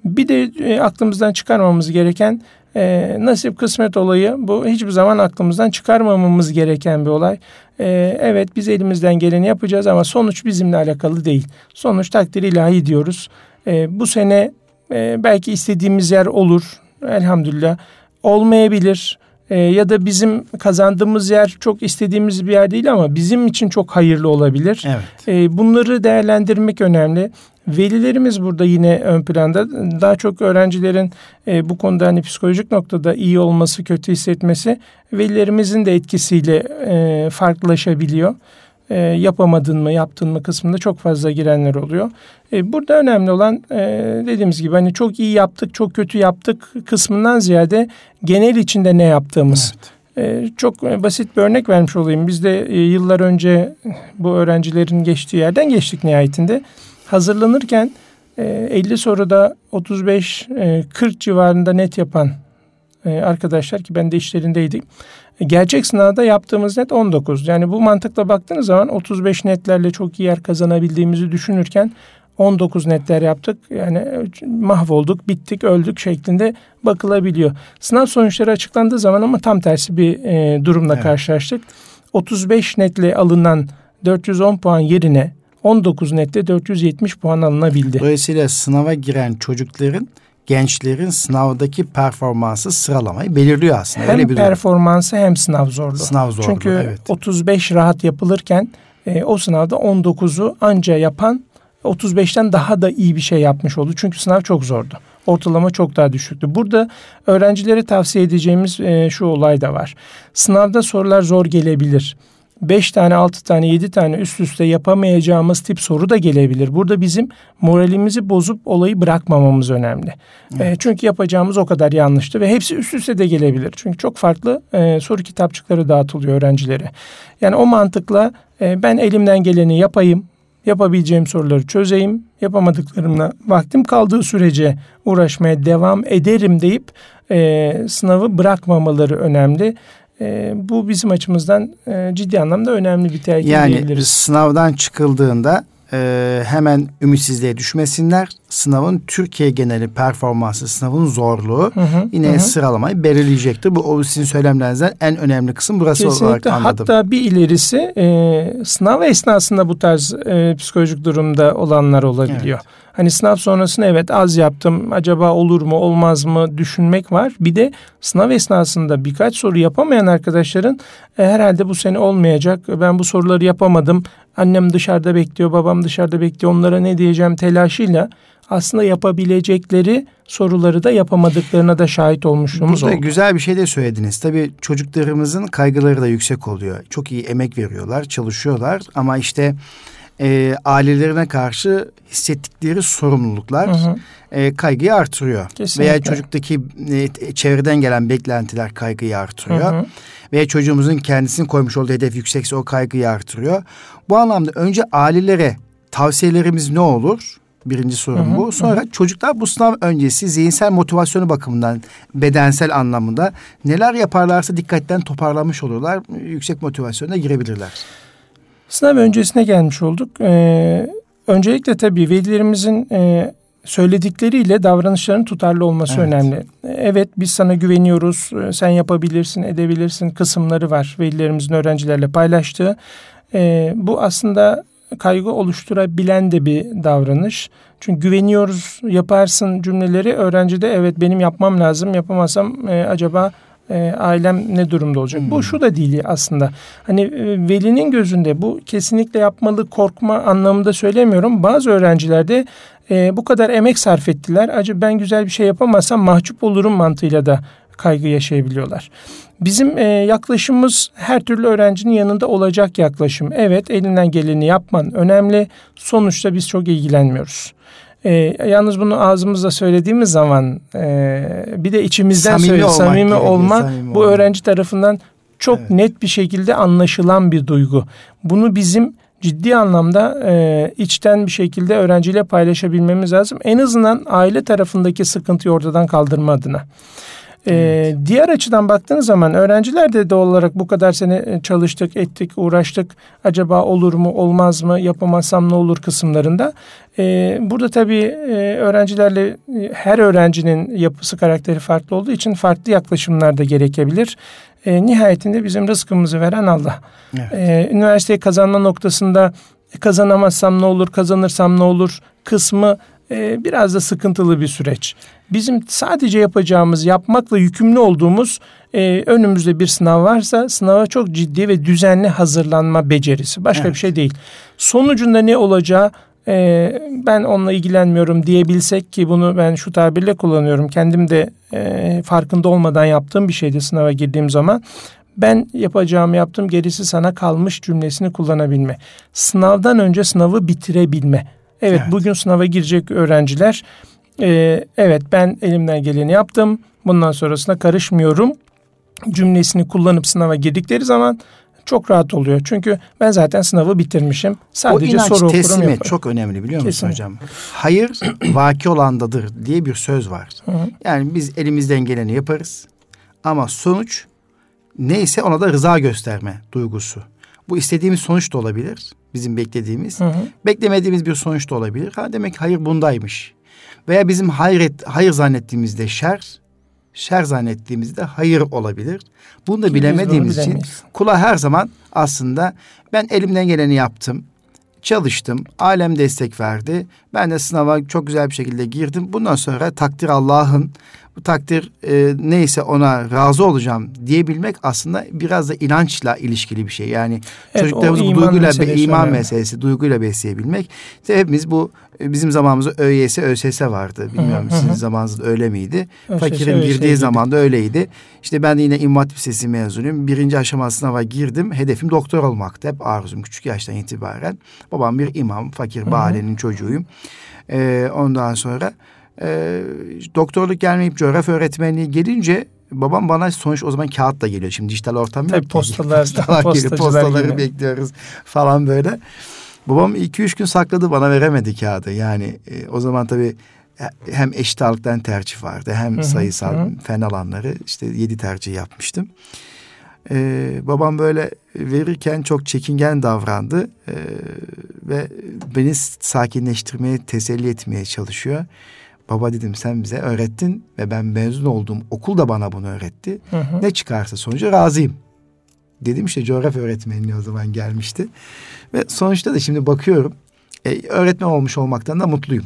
Bir de aklımızdan çıkarmamız gereken e, nasip kısmet olayı bu hiçbir zaman aklımızdan çıkarmamamız gereken bir olay. E, evet biz elimizden geleni yapacağız ama sonuç bizimle alakalı değil. Sonuç takdir ilahi diyoruz. E, bu sene e, belki istediğimiz yer olur elhamdülillah. Olmayabilir e, ya da bizim kazandığımız yer çok istediğimiz bir yer değil ama bizim için çok hayırlı olabilir. Evet. E, bunları değerlendirmek önemli. Velilerimiz burada yine ön planda. Daha çok öğrencilerin e, bu konuda hani psikolojik noktada iyi olması, kötü hissetmesi velilerimizin de etkisiyle e, farklılaşabiliyor. E, yapamadın mı, yaptın mı kısmında çok fazla girenler oluyor. E, burada önemli olan e, dediğimiz gibi hani çok iyi yaptık, çok kötü yaptık kısmından ziyade genel içinde ne yaptığımız. Evet. E, çok basit bir örnek vermiş olayım. Biz de e, yıllar önce bu öğrencilerin geçtiği yerden geçtik nihayetinde hazırlanırken 50 e, soruda 35-40 e, civarında net yapan e, arkadaşlar ki ben de işlerindeydim. Gerçek sınavda yaptığımız net 19. Yani bu mantıkla baktığınız zaman 35 netlerle çok iyi yer kazanabildiğimizi düşünürken 19 netler yaptık. Yani mahvolduk, bittik, öldük şeklinde bakılabiliyor. Sınav sonuçları açıklandığı zaman ama tam tersi bir e, durumla evet. karşılaştık. 35 netle alınan 410 puan yerine 19 nette 470 puan alınabildi. Dolayısıyla sınava giren çocukların gençlerin sınavdaki performansı sıralamayı belirliyor aslında. Hem Öyle bir performansı hem sınav zorluğu. Sınav zorluğu, Çünkü evet. 35 rahat yapılırken e, o sınavda 19'u anca yapan 35'ten daha da iyi bir şey yapmış oldu. Çünkü sınav çok zordu. Ortalama çok daha düşüktü. Burada öğrencilere tavsiye edeceğimiz e, şu olay da var. Sınavda sorular zor gelebilir. 5 tane, 6 tane, 7 tane üst üste yapamayacağımız tip soru da gelebilir. Burada bizim moralimizi bozup olayı bırakmamamız önemli. Evet. E, çünkü yapacağımız o kadar yanlıştı ve hepsi üst üste de gelebilir. Çünkü çok farklı e, soru kitapçıkları dağıtılıyor öğrencilere. Yani o mantıkla e, ben elimden geleni yapayım, yapabileceğim soruları çözeyim, yapamadıklarımla vaktim kaldığı sürece uğraşmaya devam ederim deyip e, sınavı bırakmamaları önemli. E, bu bizim açımızdan e, ciddi anlamda önemli bir telkin yani diyebiliriz. sınavdan çıkıldığında e, hemen ümitsizliğe düşmesinler. Sınavın Türkiye geneli performansı, sınavın zorluğu Hı hı, yine hı sıralamayı belirleyecektir. Bu o sizin söylemlerinizden en önemli kısım burası olarak Kesinlikle. anladım. Hatta bir ilerisi e, sınav esnasında bu tarz e, psikolojik durumda olanlar olabiliyor. Evet. Hani sınav sonrasında evet az yaptım acaba olur mu olmaz mı düşünmek var. Bir de sınav esnasında birkaç soru yapamayan arkadaşların e, herhalde bu sene olmayacak ben bu soruları yapamadım. Annem dışarıda bekliyor babam dışarıda bekliyor onlara ne diyeceğim telaşıyla aslında yapabilecekleri soruları da yapamadıklarına da şahit olmuşluğumuz Burada oldu. güzel bir şey de söylediniz. Tabii çocuklarımızın kaygıları da yüksek oluyor. Çok iyi emek veriyorlar, çalışıyorlar ama işte e, ailelerine karşı hissettikleri sorumluluklar Hı hı. e, kaygıyı artırıyor. Kesinlikle. Veya çocuktaki e, çevreden gelen beklentiler kaygıyı artırıyor. Hı hı. Veya çocuğumuzun kendisinin koymuş olduğu hedef yüksekse o kaygıyı artırıyor. Bu anlamda önce ailelere tavsiyelerimiz ne olur? Birinci sorun Hı hı, bu. Sonra çocuklar bu sınav öncesi zihinsel motivasyonu bakımından bedensel anlamında neler yaparlarsa dikkatten toparlamış olurlar. Yüksek motivasyona girebilirler. Sınav öncesine gelmiş olduk. Ee, öncelikle tabii velilerimizin e, söyledikleriyle davranışların tutarlı olması Evet. önemli. Evet biz sana güveniyoruz, e, sen yapabilirsin, edebilirsin kısımları var velilerimizin öğrencilerle paylaştığı. Ee, bu aslında kaygı oluşturabilen de bir davranış. Çünkü güveniyoruz, yaparsın cümleleri öğrencide evet benim yapmam lazım, yapamazsam e, acaba e, ailem ne durumda olacak? Bu şu da değil aslında. Hani e, velinin gözünde bu kesinlikle yapmalı korkma anlamında söylemiyorum. Bazı öğrencilerde e, bu kadar emek sarf ettiler. Acaba ben güzel bir şey yapamazsam mahcup olurum mantığıyla da kaygı yaşayabiliyorlar. Bizim e, yaklaşımımız her türlü öğrencinin yanında olacak yaklaşım. Evet elinden geleni yapman önemli. Sonuçta biz çok ilgilenmiyoruz. E, yalnız bunu ağzımızda söylediğimiz zaman e, bir de içimizden Samimi söyle, olmak samimi gerekiyor, olma samimi bu olmak. öğrenci tarafından çok Evet. net bir şekilde anlaşılan bir duygu. Bunu bizim ciddi anlamda e, içten bir şekilde öğrenciyle paylaşabilmemiz lazım. En azından aile tarafındaki sıkıntıyı ortadan kaldırma adına. Ee, diğer açıdan baktığınız zaman öğrenciler de doğal olarak bu kadar sene e, çalıştık, ettik, uğraştık. Acaba olur mu, olmaz mı, yapamazsam ne olur kısımlarında. Ee, burada tabii e, öğrencilerle e, her öğrencinin yapısı, karakteri farklı olduğu için farklı yaklaşımlar da gerekebilir. E, nihayetinde bizim rızkımızı veren Allah. Evet. Ee, üniversiteyi kazanma noktasında e, kazanamazsam ne olur, kazanırsam ne olur kısmı e, biraz da sıkıntılı bir süreç. Bizim sadece yapacağımız, yapmakla yükümlü olduğumuz e, önümüzde bir sınav varsa sınava çok ciddi ve düzenli hazırlanma becerisi. Başka Evet. bir şey değil. Sonucunda ne olacağı e, ben onunla ilgilenmiyorum diyebilsek ki bunu ben şu tabirle kullanıyorum. Kendim de e, farkında olmadan yaptığım bir şeydi sınava girdiğim zaman. Ben yapacağımı yaptım gerisi sana kalmış cümlesini kullanabilme. Sınavdan önce sınavı bitirebilme. Evet, Evet. bugün sınava girecek öğrenciler e, evet ben elimden geleni yaptım bundan sonrasına karışmıyorum cümlesini kullanıp sınava girdikleri zaman çok rahat oluyor. Çünkü ben zaten sınavı bitirmişim. Sadece o inanç soru okurum teslimi yaparım. çok önemli biliyor musun Kesinlikle. hocam? Hayır vaki olandadır diye bir söz var. Hı hı. Yani biz elimizden geleni yaparız ama sonuç neyse ona da rıza gösterme duygusu. Bu istediğimiz sonuç da olabilir. Bizim beklediğimiz. Hı hı. Beklemediğimiz bir sonuç da olabilir. Ha demek ki hayır bundaymış. Veya bizim hayret, hayır zannettiğimizde şer, şer zannettiğimizde hayır olabilir. Bunu da Ki biz bilemediğimiz için bilemeyiz. kula her zaman aslında ben elimden geleni yaptım. çalıştım. Alem destek verdi. Ben de sınava çok güzel bir şekilde girdim. Bundan sonra takdir Allah'ın bu takdir e, neyse ona razı olacağım diyebilmek aslında biraz da inançla ilişkili bir şey. Yani evet, çocuklarımızı bu duyguyla meselesi iman önemli. meselesi, duyguyla besleyebilmek. İşte hepimiz bu e, bizim zamanımızda ÖYS, ÖSS vardı. Bilmiyorum hı hı. sizin zamanınızda öyle miydi? ÖSS, Fakirin ÖSS girdiği zaman da öyleydi. İşte ben de yine İmam Hatip Lisesi mezunuyum. Birinci aşama sınava girdim. Hedefim doktor olmaktı. Hep arzum küçük yaştan itibaren. Babam bir imam, fakir bir ailenin çocuğuyum. Ee, ondan sonra e, doktorluk gelmeyip coğrafya öğretmenliği gelince babam bana sonuç o zaman kağıtla geliyor. Şimdi dijital ortam Tabii yok. Postalar, postalar geliyor, postaları gibi. bekliyoruz falan böyle. Babam iki üç gün sakladı bana veremedi kağıdı. Yani e, o zaman tabii hem eşit ağırlıktan tercih vardı hem hı-hı, sayısal hı. fen alanları işte yedi tercih yapmıştım. Ee, babam böyle verirken çok çekingen davrandı ee, ve beni sakinleştirmeye, teselli etmeye çalışıyor. Baba dedim sen bize öğrettin ve ben mezun olduğum okul da bana bunu öğretti. Hı hı. Ne çıkarsa sonucu razıyım. Dedim işte coğrafya öğretmenliği o zaman gelmişti. Ve sonuçta da şimdi bakıyorum e, öğretmen olmuş olmaktan da mutluyum.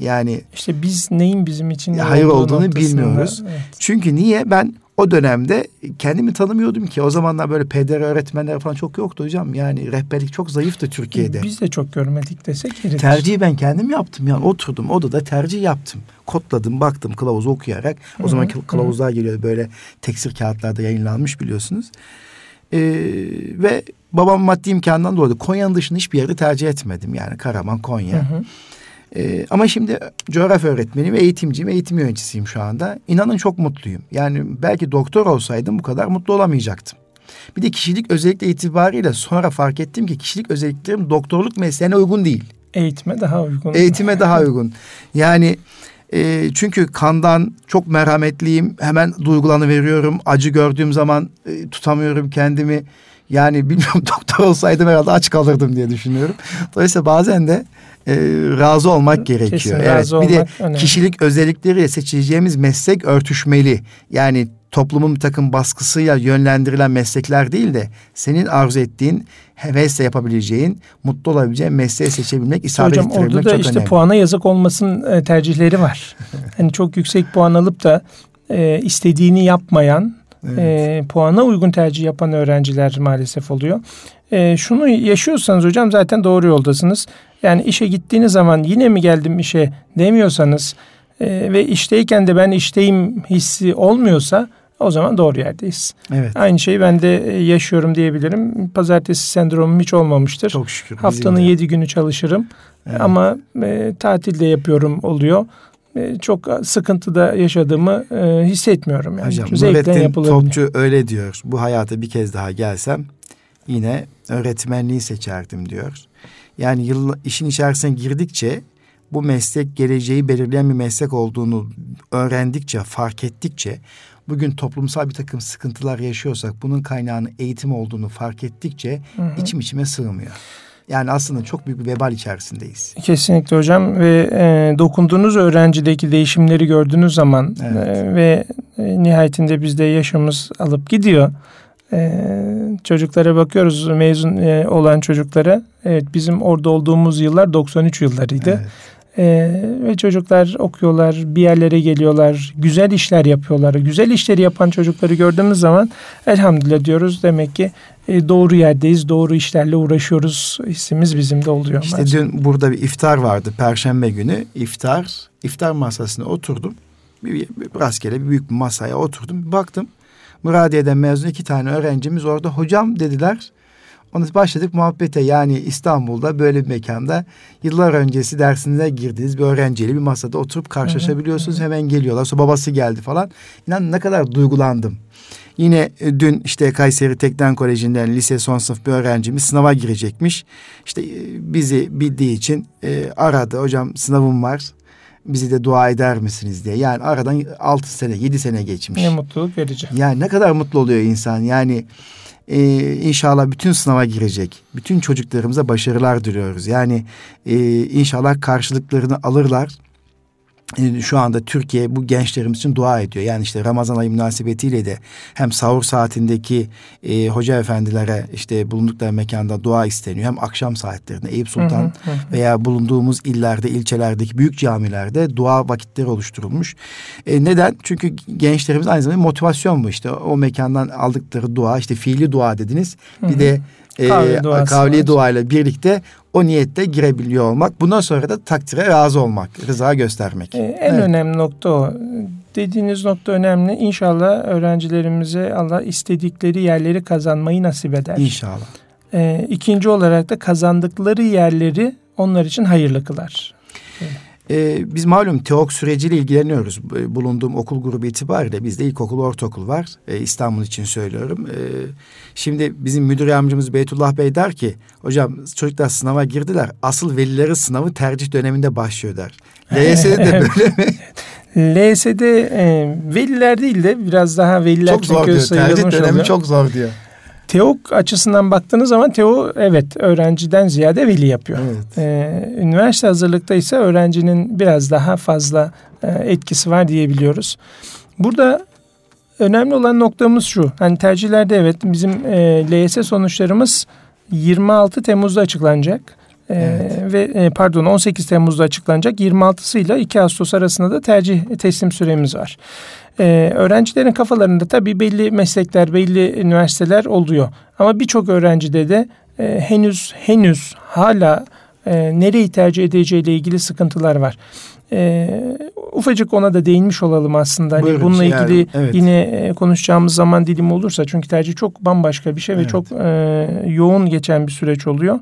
Yani işte biz neyin bizim için hayır olduğunu bilmiyoruz. Evet. Çünkü niye ben o dönemde kendimi tanımıyordum ki. O zamanlar böyle peder öğretmenler falan çok yoktu hocam. Yani rehberlik çok zayıftı Türkiye'de. Biz de çok görmedik desek yeridir. Tercihi ben kendim yaptım. Yani oturdum odada tercih yaptım. Kodladım, baktım kılavuzu okuyarak. O zaman kılavuzlar geliyor böyle teksir kağıtlarda yayınlanmış biliyorsunuz. Ee, ve babam maddi imkandan dolayı Konya'nın dışında hiçbir yerde tercih etmedim. Yani Karaman, Konya. Hı hı. Ee, ama şimdi coğrafya öğretmeniyim, eğitimciyim, eğitim yöneticisiyim şu anda. İnanın çok mutluyum. Yani belki doktor olsaydım bu kadar mutlu olamayacaktım. Bir de kişilik özellikle itibariyle sonra fark ettim ki kişilik özelliklerim doktorluk mesleğine uygun değil. Eğitime daha uygun. Eğitime daha uygun. Yani e, çünkü kandan çok merhametliyim. Hemen duygulanı veriyorum. Acı gördüğüm zaman e, tutamıyorum kendimi. Yani bilmiyorum doktor olsaydım herhalde aç kalırdım diye düşünüyorum. Dolayısıyla bazen de e, razı olmak gerekiyor. Kesin, evet. Razı bir de önemli. kişilik özellikleriyle seçeceğimiz meslek örtüşmeli. Yani toplumun bir takım baskısıyla yönlendirilen meslekler değil de senin arzu ettiğin hevesle yapabileceğin, mutlu olabileceğin mesleği seçebilmek, isabet Hocam orada da işte önemli. puana yazık olmasın e, tercihleri var. hani çok yüksek puan alıp da e, istediğini yapmayan, evet. e, puana uygun tercih yapan öğrenciler maalesef oluyor. E, şunu yaşıyorsanız hocam zaten doğru yoldasınız. Yani işe gittiğiniz zaman yine mi geldim işe demiyorsanız e, ve işteyken de ben işteyim hissi olmuyorsa o zaman doğru yerdeyiz. Evet. Aynı şeyi ben de e, yaşıyorum diyebilirim. Pazartesi sendromum hiç olmamıştır. Çok şükür. Haftanın yedi günü çalışırım. Evet. Ama e, tatilde yapıyorum oluyor. E, çok sıkıntıda yaşadığımı e, hissetmiyorum. Yani. Hocam Nurettin Topçu öyle diyor. Bu hayata bir kez daha gelsem yine öğretmenliği seçerdim diyor. Yani yıl, işin içerisine girdikçe bu meslek geleceği belirleyen bir meslek olduğunu öğrendikçe, fark ettikçe, bugün toplumsal bir takım sıkıntılar yaşıyorsak bunun kaynağının eğitim olduğunu fark ettikçe hı hı. içim içime sığmıyor. Yani aslında çok büyük bir vebal içerisindeyiz. Kesinlikle hocam ve e, dokunduğunuz öğrencideki değişimleri gördüğünüz zaman evet. e, ve e, nihayetinde bizde yaşımız alıp gidiyor. Ee, çocuklara bakıyoruz mezun e, olan çocuklara. Evet bizim orada olduğumuz yıllar 93 yıllarıydı. Evet. Ee, ve çocuklar okuyorlar, bir yerlere geliyorlar, güzel işler yapıyorlar. Güzel işleri yapan çocukları gördüğümüz zaman elhamdülillah diyoruz. Demek ki e, doğru yerdeyiz, doğru işlerle uğraşıyoruz. Hissimiz bizim de oluyor. İşte bence. dün burada bir iftar vardı, Perşembe günü. iftar, iftar masasına oturdum. Bir, bir, rastgele bir büyük bir masaya oturdum. Baktım Muradiye'den mezun iki tane öğrencimiz orada hocam dediler. Onu başladık muhabbete yani İstanbul'da böyle bir mekanda yıllar öncesi dersinize girdiğiniz bir öğrenciyle bir masada oturup karşılaşabiliyorsunuz. Hemen geliyorlar. Sonra babası geldi falan. İnan ne kadar duygulandım. Yine e, dün işte Kayseri Tekden Koleji'nden lise son sınıf bir öğrencimiz sınava girecekmiş. İşte e, bizi bildiği için e, aradı. Hocam sınavım var bizi de dua eder misiniz diye. Yani aradan altı sene, yedi sene geçmiş. Ne mutluluk verici. Yani ne kadar mutlu oluyor insan. Yani e, inşallah bütün sınava girecek. Bütün çocuklarımıza başarılar diliyoruz. Yani e, inşallah karşılıklarını alırlar. E, şu anda Türkiye bu gençlerimiz için dua ediyor. Yani işte Ramazan ayı münasebetiyle de hem sahur saatindeki e, hoca efendilere işte bulundukları mekanda dua isteniyor. Hem akşam saatlerinde Eyüp Sultan hı hı hı. veya bulunduğumuz illerde, ilçelerdeki büyük camilerde dua vakitleri oluşturulmuş. E, neden? Çünkü gençlerimiz aynı zamanda motivasyon bu işte. O mekandan aldıkları dua işte fiili dua dediniz. Hı hı. Bir de e, kavli duayla birlikte o niyette girebiliyor olmak. Bundan sonra da takdire razı olmak, rıza göstermek. Ee, en evet. önemli nokta o. Dediğiniz nokta önemli. İnşallah öğrencilerimize Allah istedikleri yerleri kazanmayı nasip eder. İnşallah. Ee, ikinci olarak da kazandıkları yerleri onlar için hayırlı kılar. Evet. Ee, biz malum TEOK süreciyle ilgileniyoruz. Bulunduğum okul grubu itibariyle bizde ilkokul, ortaokul var. Ee, İstanbul için söylüyorum. Ee, şimdi bizim müdür yardımcımız Beytullah Bey der ki... ...hocam çocuklar sınava girdiler. Asıl velileri sınavı tercih döneminde başlıyor der. LYS'de de böyle mi? LYS'de e, veliler değil de biraz daha veliler çok zor diyor. Tercih dönemi oluyor. çok zor diyor. Teok açısından baktığınız zaman Teo evet öğrenciden ziyade veli yapıyor. Evet. Ee, üniversite hazırlıkta ise öğrencinin biraz daha fazla e, etkisi var diyebiliyoruz. Burada önemli olan noktamız şu. Hani tercihlerde evet bizim e, LYS sonuçlarımız 26 Temmuz'da açıklanacak. E, evet. ve e, pardon 18 Temmuz'da açıklanacak. 26'sıyla 2 Ağustos arasında da tercih teslim süremiz var. Ee, öğrencilerin kafalarında tabii belli meslekler, belli üniversiteler oluyor. Ama birçok öğrencide de e, henüz henüz hala e, nereyi tercih edeceğiyle ilgili sıkıntılar var. E, ufacık ona da değinmiş olalım aslında. Hani bununla ilgili yani, evet. yine e, konuşacağımız zaman dilim olursa çünkü tercih çok bambaşka bir şey evet. ve çok e, yoğun geçen bir süreç oluyor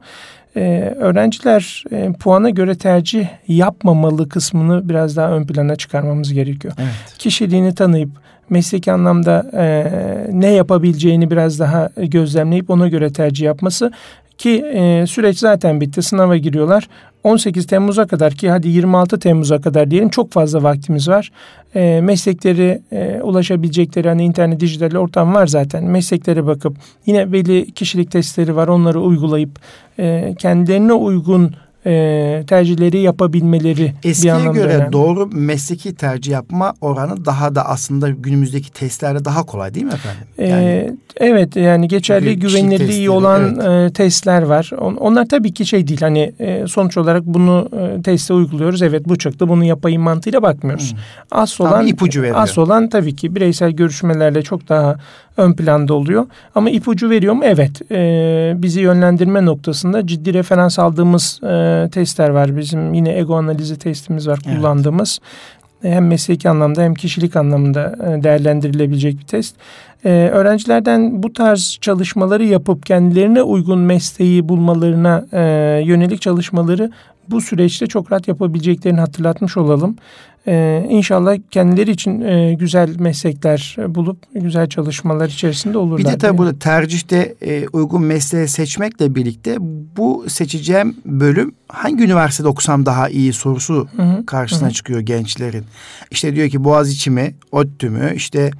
e, öğrenciler e, puana göre tercih yapmamalı kısmını biraz daha ön plana çıkarmamız gerekiyor. Evet. Kişiliğini tanıyıp mesleki anlamda e, ne yapabileceğini biraz daha gözlemleyip ona göre tercih yapması ki e, süreç zaten bitti sınava giriyorlar 18 Temmuz'a kadar ki hadi 26 Temmuz'a kadar diyelim çok fazla vaktimiz var. E, meslekleri e, ulaşabilecekleri hani internet dijital ortam var zaten. Mesleklere bakıp yine belli kişilik testleri var onları uygulayıp e, kendilerine uygun e, tercihleri yapabilmeleri Eskiye bir göre önemli. doğru mesleki tercih yapma oranı daha da aslında günümüzdeki testlerde daha kolay değil mi efendim? E, yani, ee, evet yani geçerli güvenilirliği olan evet. e, testler var. On, onlar tabii ki şey değil hani e, sonuç olarak bunu e, teste uyguluyoruz. Evet bu çıktı bunu yapayım mantığıyla bakmıyoruz. Hmm. Asıl olan ipucu veriyor. Asıl olan tabii ki bireysel görüşmelerle çok daha ön planda oluyor. Ama ipucu veriyor mu? Evet. E, bizi yönlendirme noktasında ciddi referans aldığımız e, testler var. Bizim yine ego analizi testimiz var kullandığımız. Evet. Hem mesleki anlamda hem kişilik anlamında e, değerlendirilebilecek bir test. Ee, öğrencilerden bu tarz çalışmaları yapıp kendilerine uygun mesleği bulmalarına e, yönelik çalışmaları bu süreçte çok rahat yapabileceklerini hatırlatmış olalım. Ee, inşallah kendileri için e, güzel meslekler bulup güzel çalışmalar içerisinde olurlar. Bir de tabii burada tercihte e, uygun mesleği seçmekle birlikte bu seçeceğim bölüm hangi üniversitede okusam daha iyi sorusu hı hı, karşısına hı. çıkıyor gençlerin. İşte diyor ki Boğaziçi mi, ODTÜ mü, işte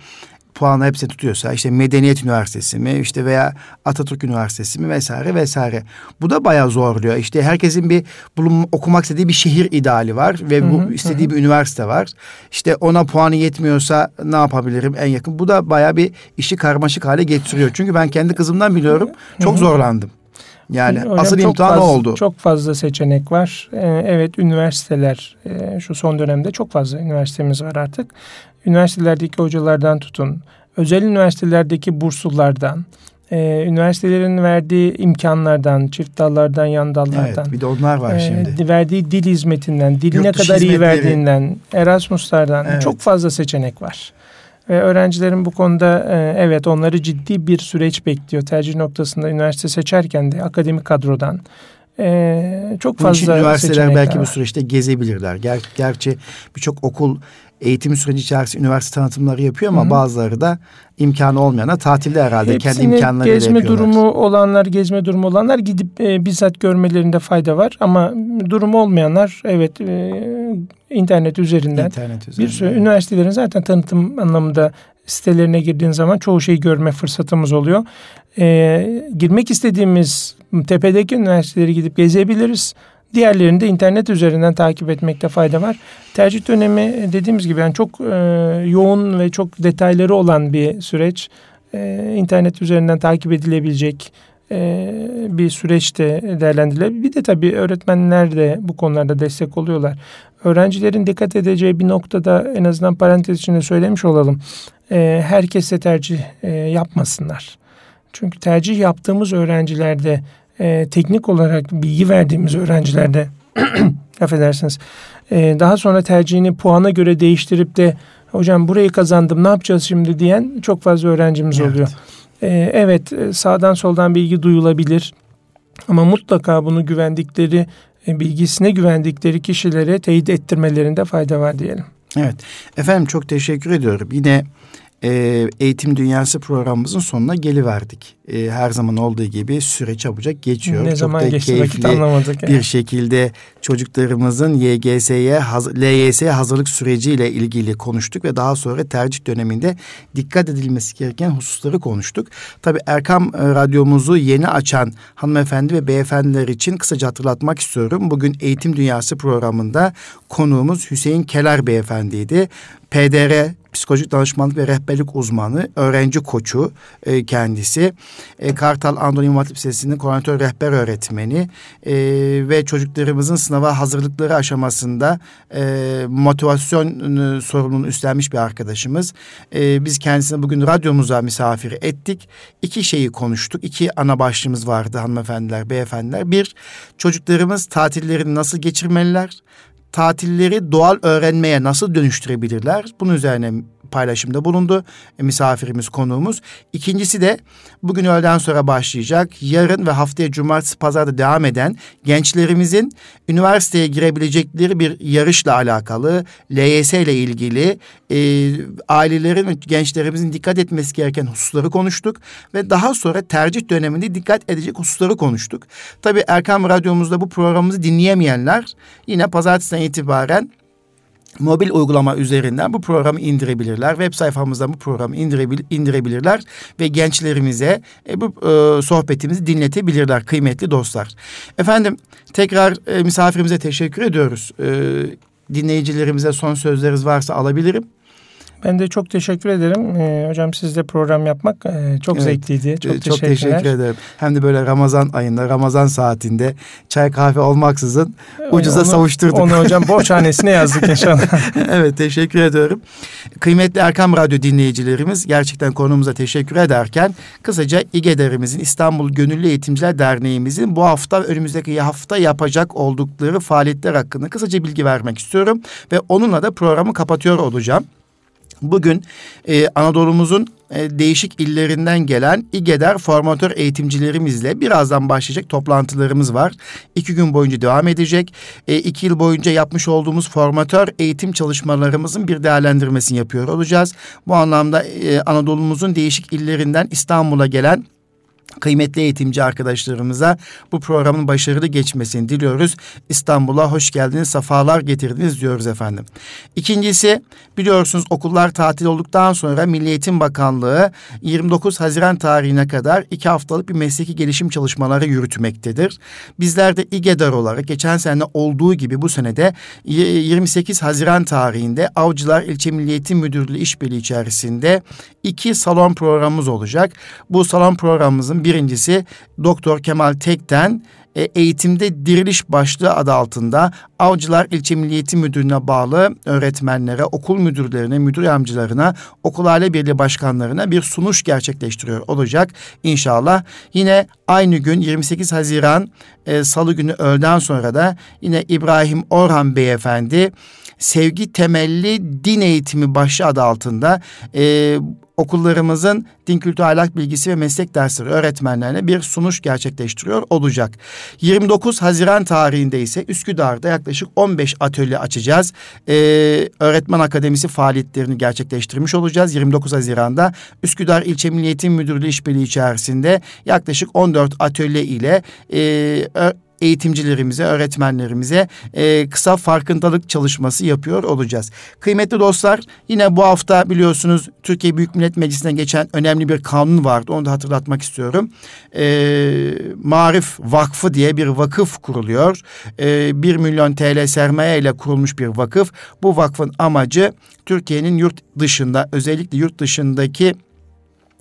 puanı hepsi tutuyorsa işte Medeniyet Üniversitesi mi işte veya Atatürk Üniversitesi mi vesaire vesaire. Bu da bayağı zorluyor. İşte herkesin bir bulun, okumak istediği bir şehir ideali var ve bu hı hı, istediği hı. bir üniversite var. İşte ona puanı yetmiyorsa ne yapabilirim en yakın. Bu da bayağı bir işi karmaşık hale getiriyor. Çünkü ben kendi kızımdan biliyorum çok zorlandım. Yani Hocam asıl imtihan fazla, oldu. Çok fazla seçenek var. Ee, evet üniversiteler e, şu son dönemde çok fazla üniversitemiz var artık üniversitelerdeki hocalardan tutun, özel üniversitelerdeki burslulardan, e, üniversitelerin verdiği imkanlardan, çift dallardan, yan dallardan. Evet, bir de onlar var e, şimdi. Verdiği dil hizmetinden, diline kadar iyi verdiğinden, Erasmus'lardan evet. çok fazla seçenek var. Ve öğrencilerin bu konuda e, evet onları ciddi bir süreç bekliyor. Tercih noktasında üniversite seçerken de akademik kadrodan, ee, çok Bunun fazla üniversiteler belki var. bu süreçte gezebilirler. Ger gerçi birçok okul eğitim süreci içerisinde üniversite tanıtımları yapıyor ama Hı-hı. bazıları da imkanı olmayana tatilde herhalde Hepsini kendi imkanlarıyla gezme yapıyorlar. durumu olanlar, gezme durumu olanlar gidip e, bizzat görmelerinde fayda var ama durumu olmayanlar evet e, internet üzerinden internet üzerinden. bir sürü üniversitelerin zaten tanıtım anlamında sitelerine girdiğin zaman çoğu şeyi görme fırsatımız oluyor. E, girmek istediğimiz tepedeki üniversiteleri gidip gezebiliriz Diğerlerini de internet üzerinden takip etmekte fayda var. Tercih dönemi dediğimiz gibi yani çok e, yoğun ve çok detayları olan bir süreç. E, internet üzerinden takip edilebilecek e, bir süreçte değerlendirilebilir. Bir de tabii öğretmenler de bu konularda destek oluyorlar. Öğrencilerin dikkat edeceği bir noktada en azından parantez içinde söylemiş olalım. E, herkese tercih e, yapmasınlar. Çünkü tercih yaptığımız öğrencilerde e, teknik olarak bilgi verdiğimiz öğrencilerde affedersiniz e, daha sonra tercihini puana göre değiştirip de hocam burayı kazandım ne yapacağız şimdi diyen çok fazla öğrencimiz evet. oluyor. E, evet e, sağdan soldan bilgi duyulabilir ama mutlaka bunu güvendikleri e, bilgisine güvendikleri kişilere teyit ettirmelerinde fayda var diyelim. Evet efendim çok teşekkür ediyorum. Yine e, Eğitim Dünyası programımızın sonuna geliverdik. E, her zaman olduğu gibi süre çabucak geçiyor. Ne Çok zaman da geçti keyifli anlamadık. Yani. Bir şekilde çocuklarımızın YGS'ye, LYS'ye hazırlık süreciyle ilgili konuştuk ve daha sonra tercih döneminde dikkat edilmesi gereken hususları konuştuk. Tabii Erkam e, radyomuzu yeni açan hanımefendi ve beyefendiler için kısaca hatırlatmak istiyorum. Bugün Eğitim Dünyası programında konuğumuz Hüseyin Keler beyefendiydi. PDR psikolojik danışmanlık ve rehberlik uzmanı, öğrenci koçu e, kendisi. E, Kartal Anadolu İmam Lisesi'nin koordinatör rehber öğretmeni e, ve çocuklarımızın sınava hazırlıkları aşamasında e, motivasyon e, sorumluluğunu üstlenmiş bir arkadaşımız. E, biz kendisini bugün radyomuza misafir ettik. İki şeyi konuştuk. İki ana başlığımız vardı hanımefendiler, beyefendiler. Bir, çocuklarımız tatillerini nasıl geçirmeliler? Tatilleri doğal öğrenmeye nasıl dönüştürebilirler? Bunun üzerine paylaşımda bulundu e, misafirimiz, konuğumuz. İkincisi de bugün öğleden sonra başlayacak. Yarın ve haftaya cumartesi pazarda devam eden gençlerimizin üniversiteye girebilecekleri bir yarışla alakalı, LYS ile ilgili e, ailelerin ve gençlerimizin dikkat etmesi gereken hususları konuştuk. Ve daha sonra tercih döneminde dikkat edecek hususları konuştuk. Tabii Erkam Radyomuzda bu programımızı dinleyemeyenler yine pazartesiden itibaren mobil uygulama üzerinden bu programı indirebilirler. Web sayfamızdan bu programı indirebil indirebilirler ve gençlerimize e, bu e, sohbetimizi dinletebilirler kıymetli dostlar. Efendim tekrar e, misafirimize teşekkür ediyoruz. E, dinleyicilerimize son sözleriniz varsa alabilirim. Ben de çok teşekkür ederim. Ee, hocam sizle program yapmak e, çok evet, zevkliydi. Çok, çok teşekkür ederim. Hem de böyle Ramazan ayında, Ramazan saatinde çay kahve olmaksızın ucuza onu, savuşturduk. Onu hocam borçhanesine yazdık inşallah. evet teşekkür ediyorum. Kıymetli Erkam Radyo dinleyicilerimiz gerçekten konumuza teşekkür ederken kısaca İGEDER'imizin İstanbul Gönüllü Eğitimciler Derneğimizin bu hafta önümüzdeki hafta yapacak oldukları faaliyetler hakkında kısaca bilgi vermek istiyorum. Ve onunla da programı kapatıyor olacağım. Bugün e, Anadolu'muzun e, değişik illerinden gelen İGEDER formatör eğitimcilerimizle birazdan başlayacak toplantılarımız var. İki gün boyunca devam edecek. E, iki yıl boyunca yapmış olduğumuz formatör eğitim çalışmalarımızın bir değerlendirmesini yapıyor olacağız. Bu anlamda e, Anadolu'muzun değişik illerinden İstanbul'a gelen Kıymetli eğitimci arkadaşlarımıza bu programın başarılı geçmesini diliyoruz. İstanbul'a hoş geldiniz, safalar getirdiniz diyoruz efendim. İkincisi biliyorsunuz okullar tatil olduktan sonra Milli Eğitim Bakanlığı 29 Haziran tarihine kadar iki haftalık bir mesleki gelişim çalışmaları yürütmektedir. Bizler de İGEDAR olarak geçen sene olduğu gibi bu senede 28 Haziran tarihinde Avcılar İlçe Milli Eğitim Müdürlüğü işbirliği içerisinde iki salon programımız olacak. Bu salon programımızın birincisi Doktor Kemal Tek'ten e, eğitimde diriliş başlığı adı altında Avcılar İlçe Milli Eğitim Müdürlüğü'ne bağlı öğretmenlere, okul müdürlerine, müdür yardımcılarına, okul aile birliği başkanlarına bir sunuş gerçekleştiriyor olacak inşallah. Yine aynı gün 28 Haziran e, Salı günü öğleden sonra da yine İbrahim Orhan Beyefendi sevgi temelli din eğitimi başlığı adı altında e, okullarımızın din kültürü ahlak bilgisi ve meslek dersleri öğretmenlerine bir sunuş gerçekleştiriyor olacak. 29 Haziran tarihinde ise Üsküdar'da yaklaşık 15 atölye açacağız. Ee, öğretmen Akademisi faaliyetlerini gerçekleştirmiş olacağız. 29 Haziran'da Üsküdar İlçe Milli Eğitim Müdürlüğü işbirliği içerisinde yaklaşık 14 atölye ile e, eğitimcilerimize, öğretmenlerimize e, kısa farkındalık çalışması yapıyor olacağız. Kıymetli dostlar yine bu hafta biliyorsunuz Türkiye Büyük Millet Meclisi'ne geçen önemli bir kanun vardı. Onu da hatırlatmak istiyorum. E, Marif Vakfı diye bir vakıf kuruluyor. E, 1 milyon TL sermaye ile kurulmuş bir vakıf. Bu vakfın amacı Türkiye'nin yurt dışında özellikle yurt dışındaki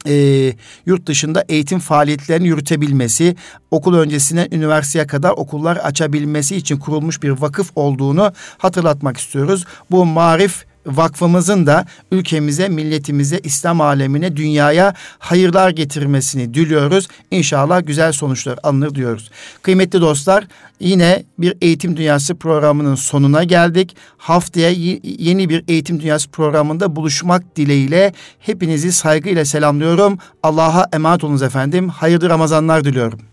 e, yurt dışında eğitim faaliyetlerini yürütebilmesi, okul öncesine üniversiteye kadar okullar açabilmesi için kurulmuş bir vakıf olduğunu hatırlatmak istiyoruz. Bu marif vakfımızın da ülkemize, milletimize, İslam alemine, dünyaya hayırlar getirmesini diliyoruz. İnşallah güzel sonuçlar alınır diyoruz. Kıymetli dostlar yine bir Eğitim Dünyası programının sonuna geldik. Haftaya yeni bir Eğitim Dünyası programında buluşmak dileğiyle hepinizi saygıyla selamlıyorum. Allah'a emanet olunuz efendim. Hayırlı Ramazanlar diliyorum.